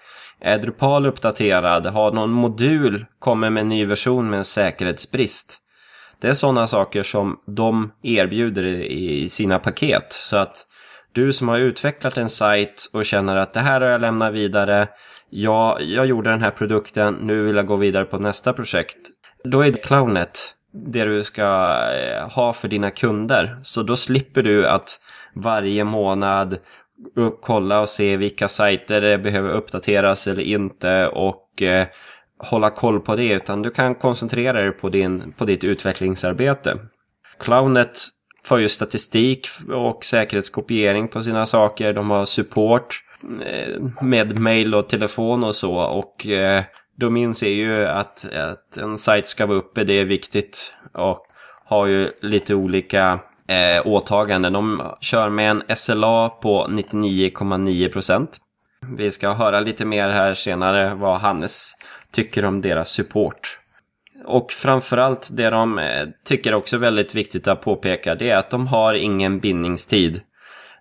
Är Drupal uppdaterad? Har någon modul kommit med en ny version med en säkerhetsbrist? Det är sådana saker som de erbjuder i sina paket. Så att du som har utvecklat en sajt och känner att det här har jag lämnat vidare. Ja, jag gjorde den här produkten, nu vill jag gå vidare på nästa projekt. Då är det Clownet det du ska eh, ha för dina kunder. Så då slipper du att varje månad kolla och se vilka sajter det behöver uppdateras eller inte och eh, hålla koll på det. Utan du kan koncentrera dig på, din, på ditt utvecklingsarbete. Clownet får ju statistik och säkerhetskopiering på sina saker. De har support eh, med mail och telefon och så. Och eh, de inser ju att, att en sajt ska vara uppe, det är viktigt. Och har ju lite olika eh, åtaganden. De kör med en SLA på 99,9%. Vi ska höra lite mer här senare vad Hannes tycker om deras support. Och framförallt det de eh, tycker också är väldigt viktigt att påpeka det är att de har ingen bindningstid.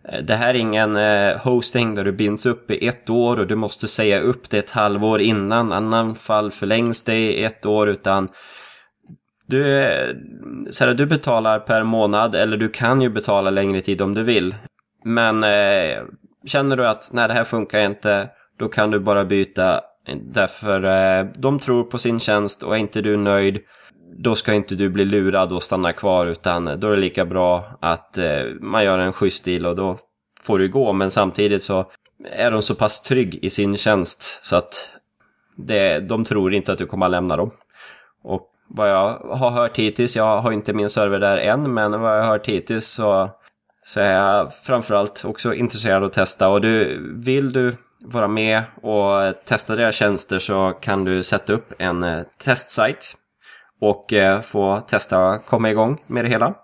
Eh, det här är ingen eh, hosting där du binds upp i ett år och du måste säga upp det ett halvår innan. Annan fall förlängs det i ett år utan du, så här, du betalar per månad eller du kan ju betala längre tid om du vill. Men eh, känner du att nej det här funkar inte, då kan du bara byta. Därför eh, de tror på sin tjänst och är inte du nöjd, då ska inte du bli lurad och stanna kvar utan då är det lika bra att eh, man gör en schysst deal och då får du gå. Men samtidigt så är de så pass trygg i sin tjänst så att det, de tror inte att du kommer att lämna dem. Och vad jag har hört hittills, jag har inte min server där än, men vad jag har hört hittills så, så är jag framförallt också intresserad av att testa. Och du, vill du vara med och testa deras tjänster så kan du sätta upp en eh, testsajt och eh, få testa att komma igång med det hela.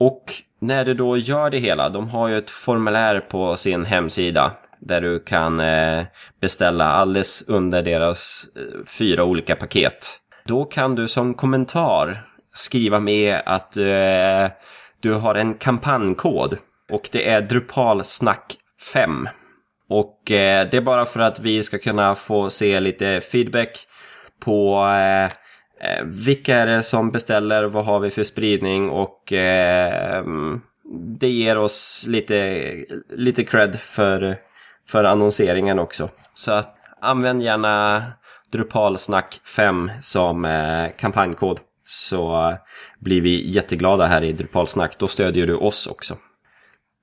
Och när du då gör det hela, de har ju ett formulär på sin hemsida där du kan eh, beställa alldeles under deras fyra olika paket. Då kan du som kommentar skriva med att eh, du har en kampanjkod och det är Drupalsnack 5. Och eh, det är bara för att vi ska kunna få se lite feedback på eh, eh vilka är det som beställer, vad har vi för spridning och eh, det ger oss lite, lite cred för, för annonseringen också. Så att, använd gärna Drupalsnack 5 som eh, kampanjkod så eh, blir vi jätteglada här i Drupalsnack. Då stödjer du oss också.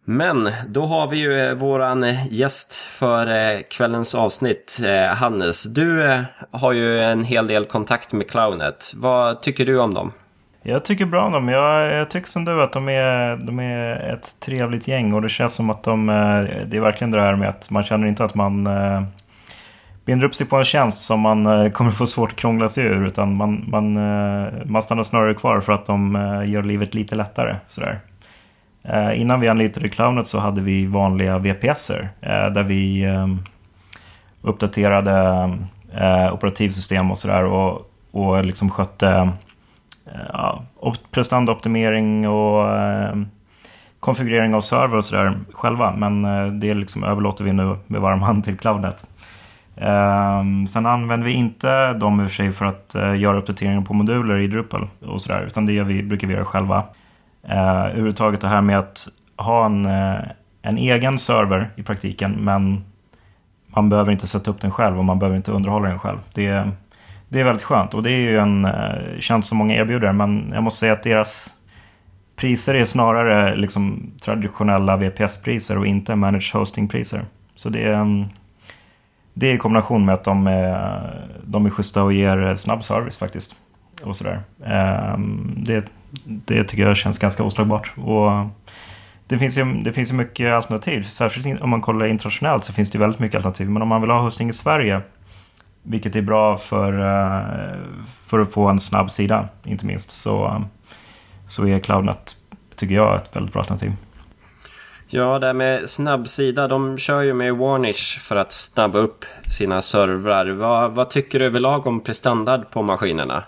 Men då har vi ju eh, våran eh, gäst för kvällens avsnitt, Hannes. Du har ju en hel del kontakt med Clownet. Vad tycker du om dem? Jag tycker bra om dem. Jag, jag tycker som du att de är, de är ett trevligt gäng och det känns som att de, det är verkligen det här med att man känner inte att man binder upp sig på en tjänst som man eh, kommer få svårt att krångla sig ur. Utan man, man, eh, man stannar snarare kvar för att de eh, gör livet lite lättare. Sådär. Innan vi anlitade Clownet så hade vi vanliga VPSer där vi uppdaterade operativsystem och sådär och, och liksom skötte ja, prestandaoptimering och konfigurering av server och sådär själva. Men det liksom överlåter vi nu med varm hand till Cloudnet. Um, sen använder vi inte dem i och för sig för att uh, göra uppdateringar på moduler i Drupal och sådär. Utan det gör vi, brukar vi göra själva. Uh, överhuvudtaget det här med att ha en, uh, en egen server i praktiken. Men man behöver inte sätta upp den själv och man behöver inte underhålla den själv. Det, det är väldigt skönt och det är ju en uh, tjänst som många erbjuder. Men jag måste säga att deras priser är snarare liksom traditionella VPS-priser och inte managed hosting-priser. Så det är um, det är i kombination med att de är, de är schyssta och ger eh, snabb service faktiskt. Och sådär. Ehm, det, det tycker jag känns ganska oslagbart. Och det finns, ju, det finns ju mycket alternativ. Särskilt om man kollar internationellt så finns det väldigt mycket alternativ. Men om man vill ha hosting i Sverige, vilket är bra för, eh, för att få en snabb sida, inte minst, så, så är Cloudnet, tycker jag, ett väldigt bra alternativ. Ja, det här med snabbsida. De kör ju med Warnish för att snabba upp sina servrar. Vad, vad tycker du överlag om prestandard på maskinerna?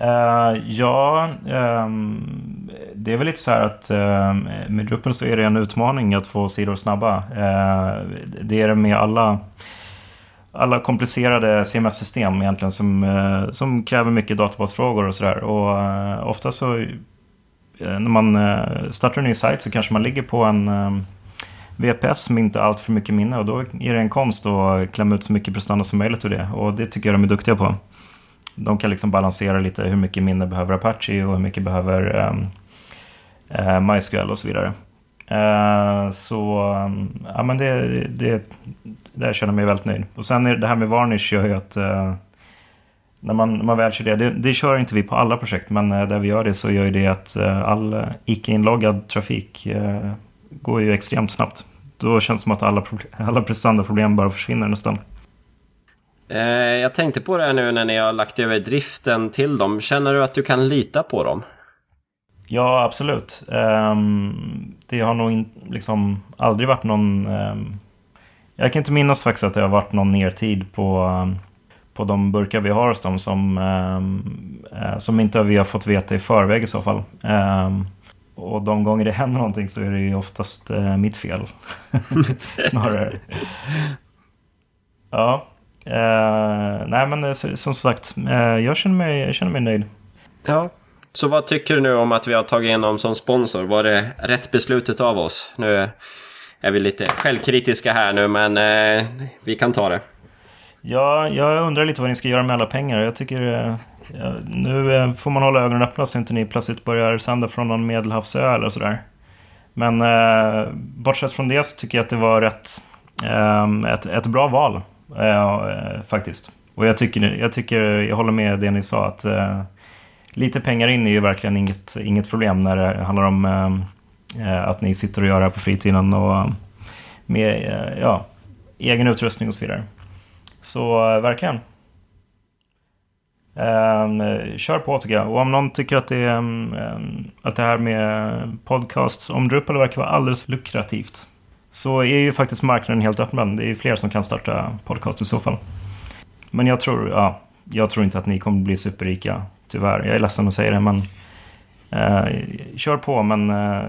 Uh, ja, um, det är väl lite så här att uh, med Drupal så är det en utmaning att få sidor snabba. Uh, det är det med alla, alla komplicerade CMS-system egentligen som, uh, som kräver mycket databasfrågor och sådär. Och uh, ofta så Eh, när man eh, startar en ny sajt så kanske man ligger på en ehm, VPS som inte allt för mycket minne och då är det en konst att klämma ut så mycket prestanda som möjligt ur det. Och det tycker jag de är duktiga på de kan liksom balansera lite hur mycket minne behöver Apache och hur mycket behöver um, uh, MySQL och så vidare. Uh, så um, ja, men det, det, där känner jag mig väldigt nöjd. Och sen är det här med Varnish gör ju att uh, när man, när man väl kör det, det, det kör inte vi på alla projekt, men där vi gör det så gör det att all icke-inloggad trafik går ju extremt snabbt. Då känns det som att alla, [LAUGHS] alla prestandaproblem bara försvinner nästan. Eh, jag tänkte på det här nu när ni har lagt över driften till dem. Känner du att du kan lita på dem? Ja, absolut. Um, det har nog in, liksom aldrig varit någon... Um, jag kan inte minnas faktiskt att det har varit någon nertid på, um, på de burkar vi har hos dem som, ehm, eh, som inte vi har fått veta i förväg i så fall. Ehm, och de gånger det händer någonting så är det ju oftast eh, mitt fel. [LAUGHS] Snarare. Ja, eh, nej men eh, som sagt, eh, jag, känner mig, jag känner mig nöjd. Ja, så vad tycker du nu om att vi har tagit in dem som sponsor? Var det rätt beslutet av oss? Nu är vi lite självkritiska här nu, men vi kan ta det. Ja, jag undrar lite vad ni ska göra med alla pengar. Jag tycker ja, nu eh, får man hålla ögonen öppna så inte ni plötsligt börjar sända från någon medelhavsö eller sådär. Men eh, bortsett från det så tycker jag att det var rätt, eh, ett, ett bra val. Eh, eh faktiskt. Och jag tycker, jag tycker, jag håller med det ni sa att eh, lite pengar in är ju verkligen inget, inget problem när det handlar om eh, att ni sitter och gör det här på fritiden och med ja, egen utrustning och så vidare. Så verkligen. Um, kör på tycker jag. Och om någon tycker att det, um, att det här med podcasts om Drupal verkar vara alldeles lukrativt så är ju faktiskt marknaden helt öppen. Det är fler som kan starta podcast i så fall. Men jag tror, ja, jag tror inte att ni kommer bli superrika, tyvärr. Jag är ledsen att säga det, men eh, kör på, men eh,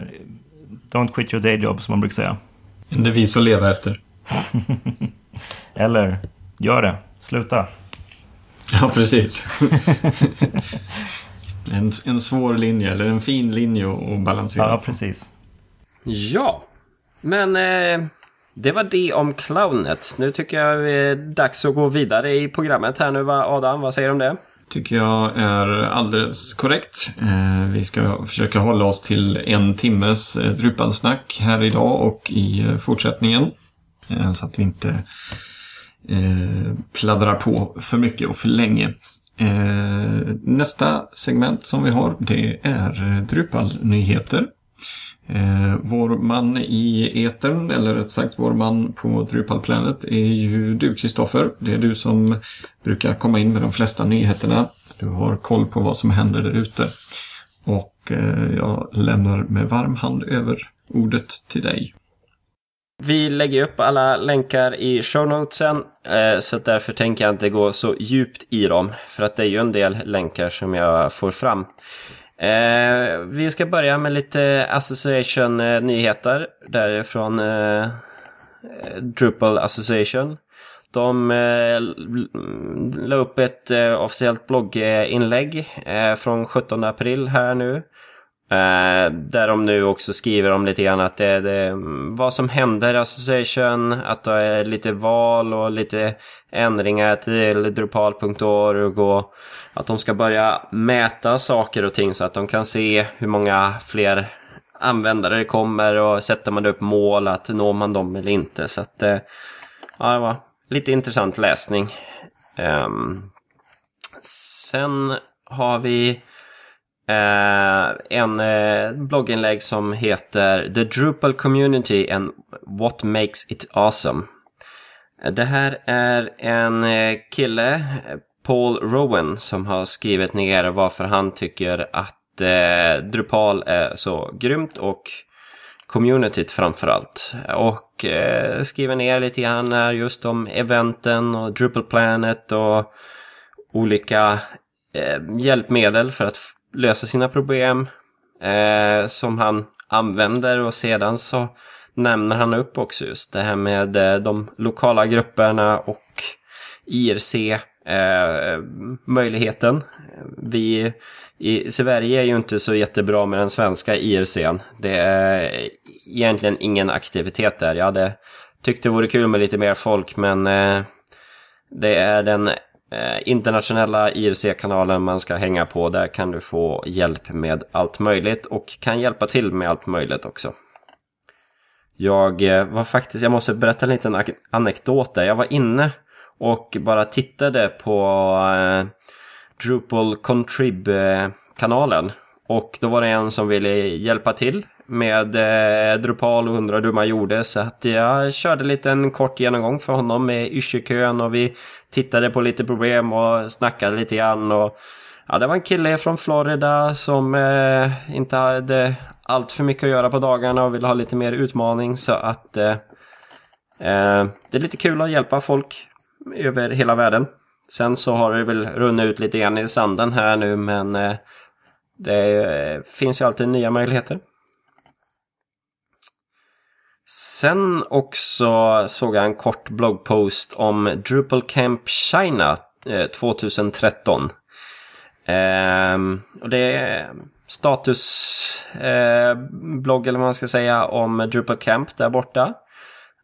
don't quit your day job, som man brukar säga. En devis att leva efter. [LAUGHS] Eller, gör det. Sluta. [LAUGHS] Ja, precis. [LAUGHS] en, en svår linje, eller en fin linje att balansera. Ja, precis. Ja, men eh, det var det om clownet. Nu tycker jag det är dags att gå vidare i programmet här nu. Adam, vad säger du om det? tycker jag är alldeles korrekt. Eh, vi ska försöka hålla oss till en timmes eh, Drupalsnack här idag och i eh, fortsättningen. Eh, så att vi inte eh, pladdrar på för mycket och för länge. Eh, nästa segment som vi har det är eh, Drupal-nyheter. Eh, vår man i etern, eller rätt sagt vår man på Drupal Planet, är ju du Kristoffer. Det är du som brukar komma in med de flesta nyheterna. Du har koll på vad som händer där ute. Och eh, jag lämnar med varm hand över ordet till dig. Vi lägger upp alla länkar i show notesen, eh, så därför tänker jag inte gå så djupt i dem. För att det är ju en del länkar som jag får fram. Eh, vi ska börja med lite Association-nyheter eh, därifrån Drupal Association. De eh, la upp ett eh, officiellt blogginlägg eh, från 17 april här nu. Eh, där de nu också skriver om lite grann att det är vad som händer i Association, att det är lite val och lite ändringar till Drupal.org och att de ska börja mäta saker och ting så att de kan se hur många fler användare det kommer och sätter man upp mål att når man dem eller inte. Så att eh, ja, det var lite intressant läsning. Ehm, sen har vi Eh, en eh, blogginlägg som heter The Drupal Community and What Makes It Awesome. Eh, det här är en eh, kille eh, Paul Rowan som har skrivit ner varför han tycker att eh, Drupal är så grymt och communityt framförallt. Och eh, skriver ner lite grann just om eventen och Drupal Planet och olika eh, hjälpmedel för att lösa sina problem eh, som han använder och sedan så nämner han upp också just det här med eh, de lokala grupperna och IRC Eh, möjligheten. Vi i Sverige är ju inte så jättebra med den svenska IRCn. Det är egentligen ingen aktivitet där. Jag hade tyckt det vore kul med lite mer folk men eh, det är den Eh, internationella IRC-kanalen man ska hänga på. Där kan du få hjälp med allt möjligt och kan hjälpa till med allt möjligt också. Jag eh, var faktiskt, jag måste berätta en liten anekdot där. Jag var inne och bara tittade på eh, Drupal Contrib-kanalen. Och då var det en som ville hjälpa till med eh, Drupal och undrade hur man gjorde. Så att jag körde lite en kort genomgång för honom med yrsekön och vi tittade på lite problem och snackade lite grann. Och, ja, det var en kille från Florida som eh, inte hade allt för mycket att göra på dagarna och ville ha lite mer utmaning. Så att eh, eh det är lite kul att hjälpa folk över hela världen. Sen så har det väl runnit ut lite grann i sanden här nu men eh, det eh, finns ju alltid nya möjligheter. Sen också såg jag en kort bloggpost om Drupal Camp China eh, 2013. Ehm, och det är statusblogg eh, eller vad man ska säga om Drupal Camp där borta.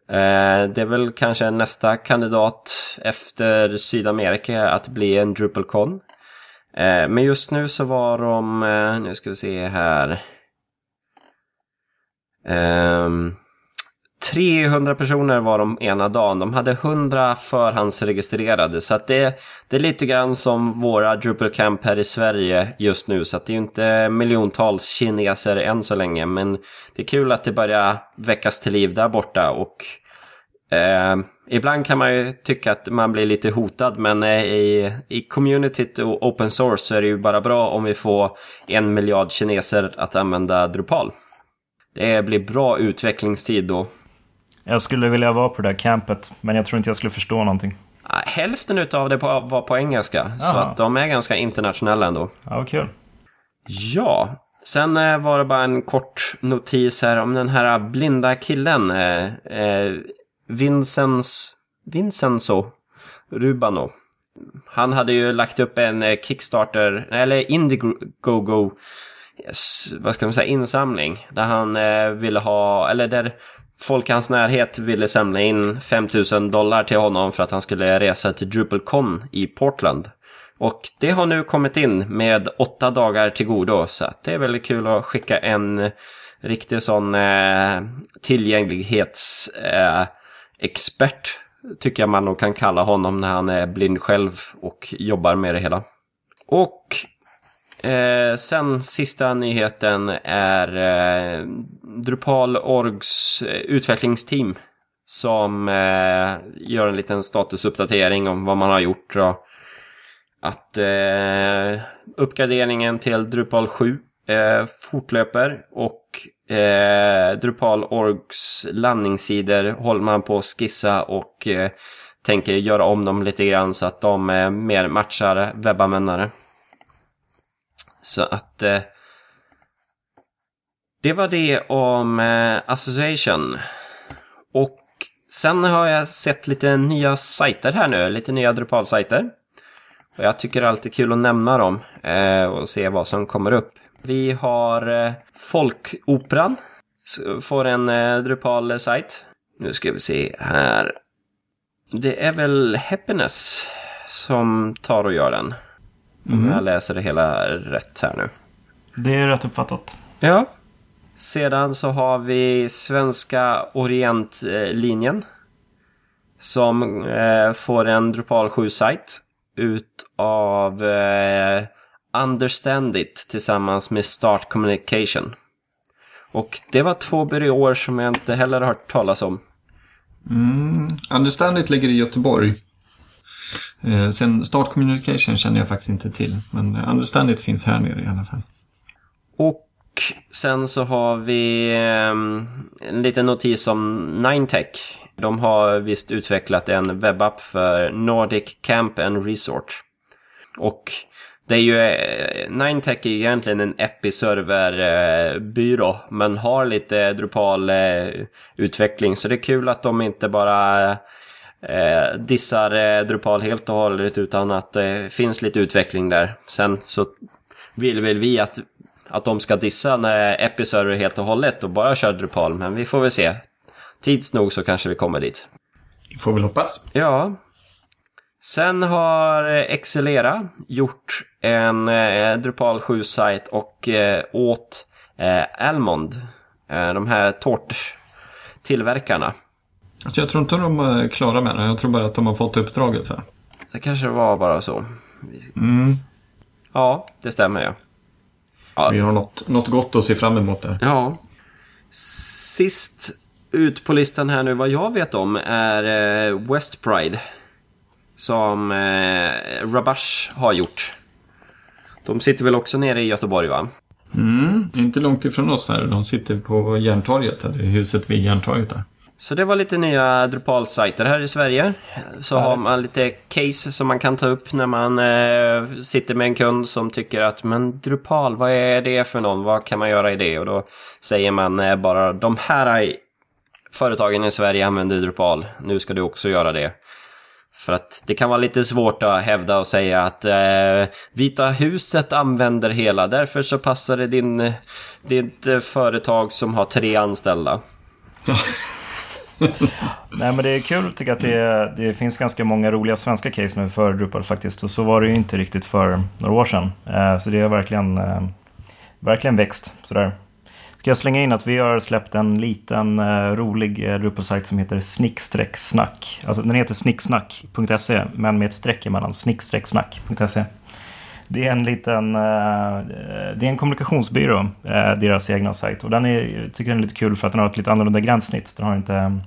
Eh, det är väl kanske nästa kandidat efter Sydamerika att bli en DrupalCon. Eh, men just nu så var de, eh, nu ska vi se här. Ehm, 300 personer var de ena dagen. De hade 100 förhandsregistrerade. Så att det, det är lite grann som våra Drupal Camp här i Sverige just nu. Så att det är ju inte miljontals kineser än så länge. Men det är kul att det börjar väckas till liv där borta. Och Eh, ibland kan man ju tycka att man blir lite hotad men eh, i, i communityt och open source så är det ju bara bra om vi får en miljard kineser att använda Drupal. Det blir bra utvecklingstid då. Jag skulle vilja vara på det där campet men jag tror inte jag skulle förstå någonting. Hälften av det var på engelska Aha. så att de är ganska internationella ändå. Ja, kul. Ja, Sen eh, var det bara en kort notis här om den här blinda killen. Eh, eh, Vincens, Vincenzo Rubano. Han hade ju lagt upp en eh, Kickstarter, eller Indiegogo, vad ska man säga, insamling. Där han ville ha, eller där folk i hans närhet ville samla in 5000 dollar till honom för att han skulle resa till DrupalCon i Portland. Och det har nu kommit in med åtta dagar till godo, så det är väldigt kul att skicka en riktig sån eh, tillgänglighetsexpert, Eh, tycker jag man nog kan kalla honom när han är blind själv och jobbar med det hela. Och eh, sen sista nyheten är eh, Drupal Orgs eh, utvecklingsteam som eh, gör en liten statusuppdatering om vad man har gjort. Och att eh, uppgraderingen till Drupal 7 eh, fortlöper och eh, Drupal.orgs landningssidor håller man på att skissa och eh, tänker göra om dem lite grann så att de eh, mer matchar webbanvändare. Så att eh, det var det om eh, Association. Och sen har jag sett lite nya sajter här nu, lite nya Drupal-sajter. Och jag tycker det är alltid kul att nämna dem eh, och se vad som kommer upp. Vi har eh, Folkoperan. Får en eh, Drupal-sajt. Nu ska vi se här. Det är väl Happiness som tar och gör den. Mm. Om jag läser det hela rätt här nu. Det är rätt uppfattat. Ja. Sedan så har vi Svenska Orientlinjen. Som eh, får en Drupal 7-sajt. Utav eh, Understand It tillsammans med Start Communication. Och det var två byråer som jag inte heller har hört talas om. Mm, Understand It ligger i Göteborg. Eh, sen Start Communication känner jag faktiskt inte till. Men Understand It finns här nere i alla fall. Och sen så har vi eh, en liten notis om Ninetech. De har visst utvecklat en webbapp för Nordic Camp and Resort. Och Det är ju, eh, Ninetech är ju egentligen en Episerver-byrå, men har lite Drupal-utveckling. Eh, så det är kul att de inte bara eh, dissar eh, Drupal helt och hållet, utan att det eh, finns lite utveckling där. Sen så vill väl vi att, att de ska dissa när Episerver helt och hållet och bara kör Drupal, men vi får väl se. Tids nog så kanske vi kommer dit. Vi får väl hoppas. Ja. Sen har Excelera gjort en eh, Drupal 7-sajt och eh, åt eh, Almond, eh, de här tårttillverkarna. Alltså jag tror inte de är klara med det. Jag tror bara att de har fått uppdraget. För. Det kanske var bara så. Mm. Ja, det stämmer ja. Så vi har något, något gott att se fram emot där. Ja. Sist ut på listan här nu vad jag vet om är eh, West Pride. Som eh, Rabash har gjort. De sitter väl också nere i Göteborg va? Mm, inte långt ifrån oss här. De sitter på Järntorget, eller huset vid Järntorget där. Så det var lite nya Drupal-sajter här i Sverige. Så har man lite case som man kan ta upp när man eh, sitter med en kund som tycker att men Drupal, vad är det för någon? Vad kan man göra i det? Och då säger man eh, bara de här företagen i Sverige använder Drupal. Nu ska du också göra det. För att det kan vara lite svårt att hävda och säga att eh, Vita huset använder hela, därför så passar det din, ditt eh, företag som har tre anställda. [LAUGHS] [LAUGHS] Nej men det är kul tycker jag att det, det finns ganska många roliga svenska case med för Drupal faktiskt. Och så var det ju inte riktigt för några år sedan. Eh, så det har verkligen, eh, verkligen växt sådär. Ska jag slänga in att vi har släppt en liten uh, rolig Drupal-sajt som heter snickstrecksnack. Alltså den heter snicksnack.se men med ett streck emellan. snickstrecksnack.se. Det är en liten uh, det är en kommunikationsbyrå, uh, deras egna sajt. Och den är, jag tycker den är lite kul för att den har ett lite annorlunda gränssnitt. Den har inte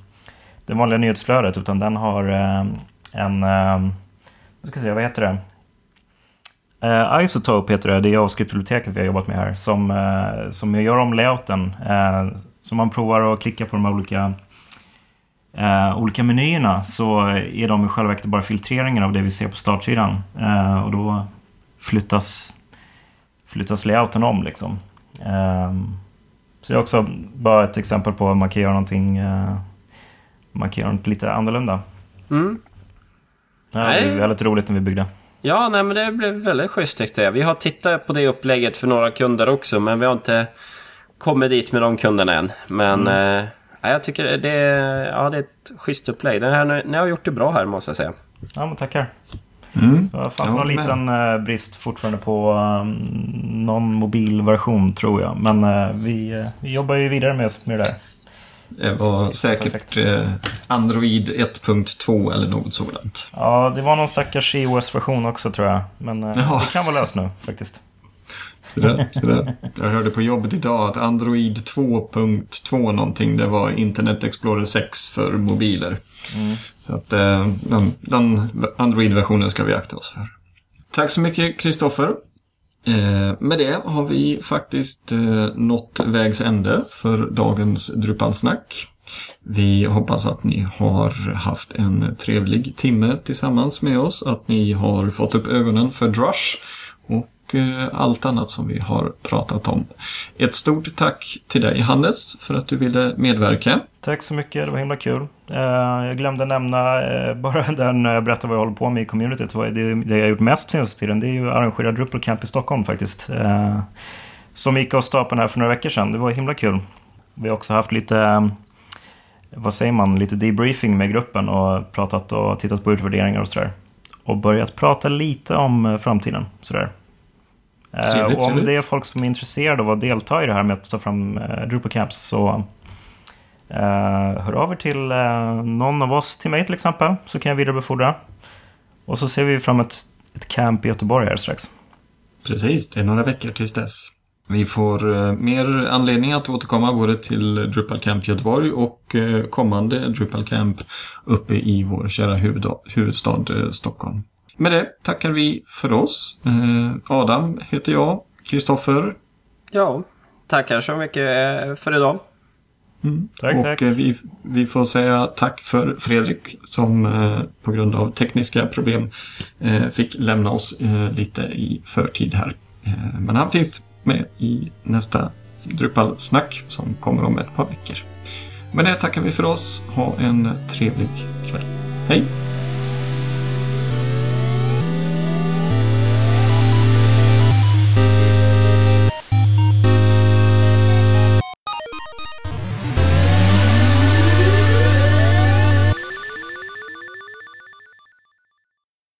det vanliga nyhetsflödet utan den har eh, en, um, vad ska jag säga, vad heter det? Uh, Isotope heter det, det är JavaScript-biblioteket vi har jobbat med här. Som, uh, som gör om layouten. Uh, så man provar att klicka på de här olika, uh, olika menyerna så är de i själva verket bara filtreringen av det vi ser på startsidan. och då flyttas, flyttas layouten om liksom. så det är också bara ett exempel på att man kan göra någonting, man kan göra något lite annorlunda. Mm. det var väldigt roligt när vi byggde. Ja, nej, men det blev väldigt schysst tyckte jag. Vi har tittat på det upplägget för några kunder också, men vi har inte kommit dit med de kunderna än. Men mm. eh, jag tycker det, ja, det är ett schysst upplägg. Den här, ni har gjort det bra här måste jag säga. Ja, men tackar. Mm. Så det fanns ja, någon liten uh, brist fortfarande på um, någon mobilversion tror jag. Men uh, vi, uh, vi jobbar ju vidare med, med det där. Det var säkert eh, Android 1.2 eller något sådant. Ja, det var någon stackars iOS-version också tror jag. Men eh, ja. det kan vara löst nu faktiskt. Sådär, [LAUGHS] sådär. Jag hörde på jobbet idag att Android 2.2 någonting, det var Internet Explorer 6 för mobiler. Mm. Så att eh, den, den Android-versionen ska vi akta oss för. Tack så mycket Kristoffer. Eh, med det har vi faktiskt eh, nått vägs ände för dagens Drupalsnack. Vi hoppas att ni har haft en trevlig timme tillsammans med oss, att ni har fått upp ögonen för Drush Eh, allt annat som vi har pratat om. Ett stort tack till dig Hannes för att du ville medverka. Tack så mycket, det var himla kul. Eh, jag glömde nämna, eh, bara [LAUGHS] där när jag berättade vad jag håller på med i communityt, det, jag gjort mest senaste tiden, det är ju arrangera Drupal Camp i Stockholm faktiskt. Som gick av stapeln här för några veckor sedan, det var himla kul. Vi har också haft lite, vad säger man, lite debriefing med gruppen och pratat och tittat på utvärderingar och sådär. Och börjat prata lite om framtiden. Sådär. Trevligt, och om trevligt. det är folk som är intresserade av att delta i det här med att ta fram Drupal Camps så Uh, hör av er till uh, någon av oss, till mig till exempel, så kan jag vidarebefordra. Och så ser vi fram emot ett camp i Göteborg här strax. Precis, det är några veckor tills dess. Vi får uh, mer anledning att återkomma både till Drupal Camp Göteborg och kommande Drupal Camp uppe i vår kära huvudstad, huvudstad Stockholm. Med det tackar vi för oss. Adam heter jag, Kristoffer. Ja, tackar så mycket för idag. Tack, och tack. eh, vi, vi får säga tack för Fredrik som eh, på grund av tekniska problem eh, fick lämna oss eh, lite i förtid här. Eh, men han finns med i nästa Drupal-snack som kommer om ett par veckor. Med det tackar vi för oss. Ha en trevlig kväll. Hej!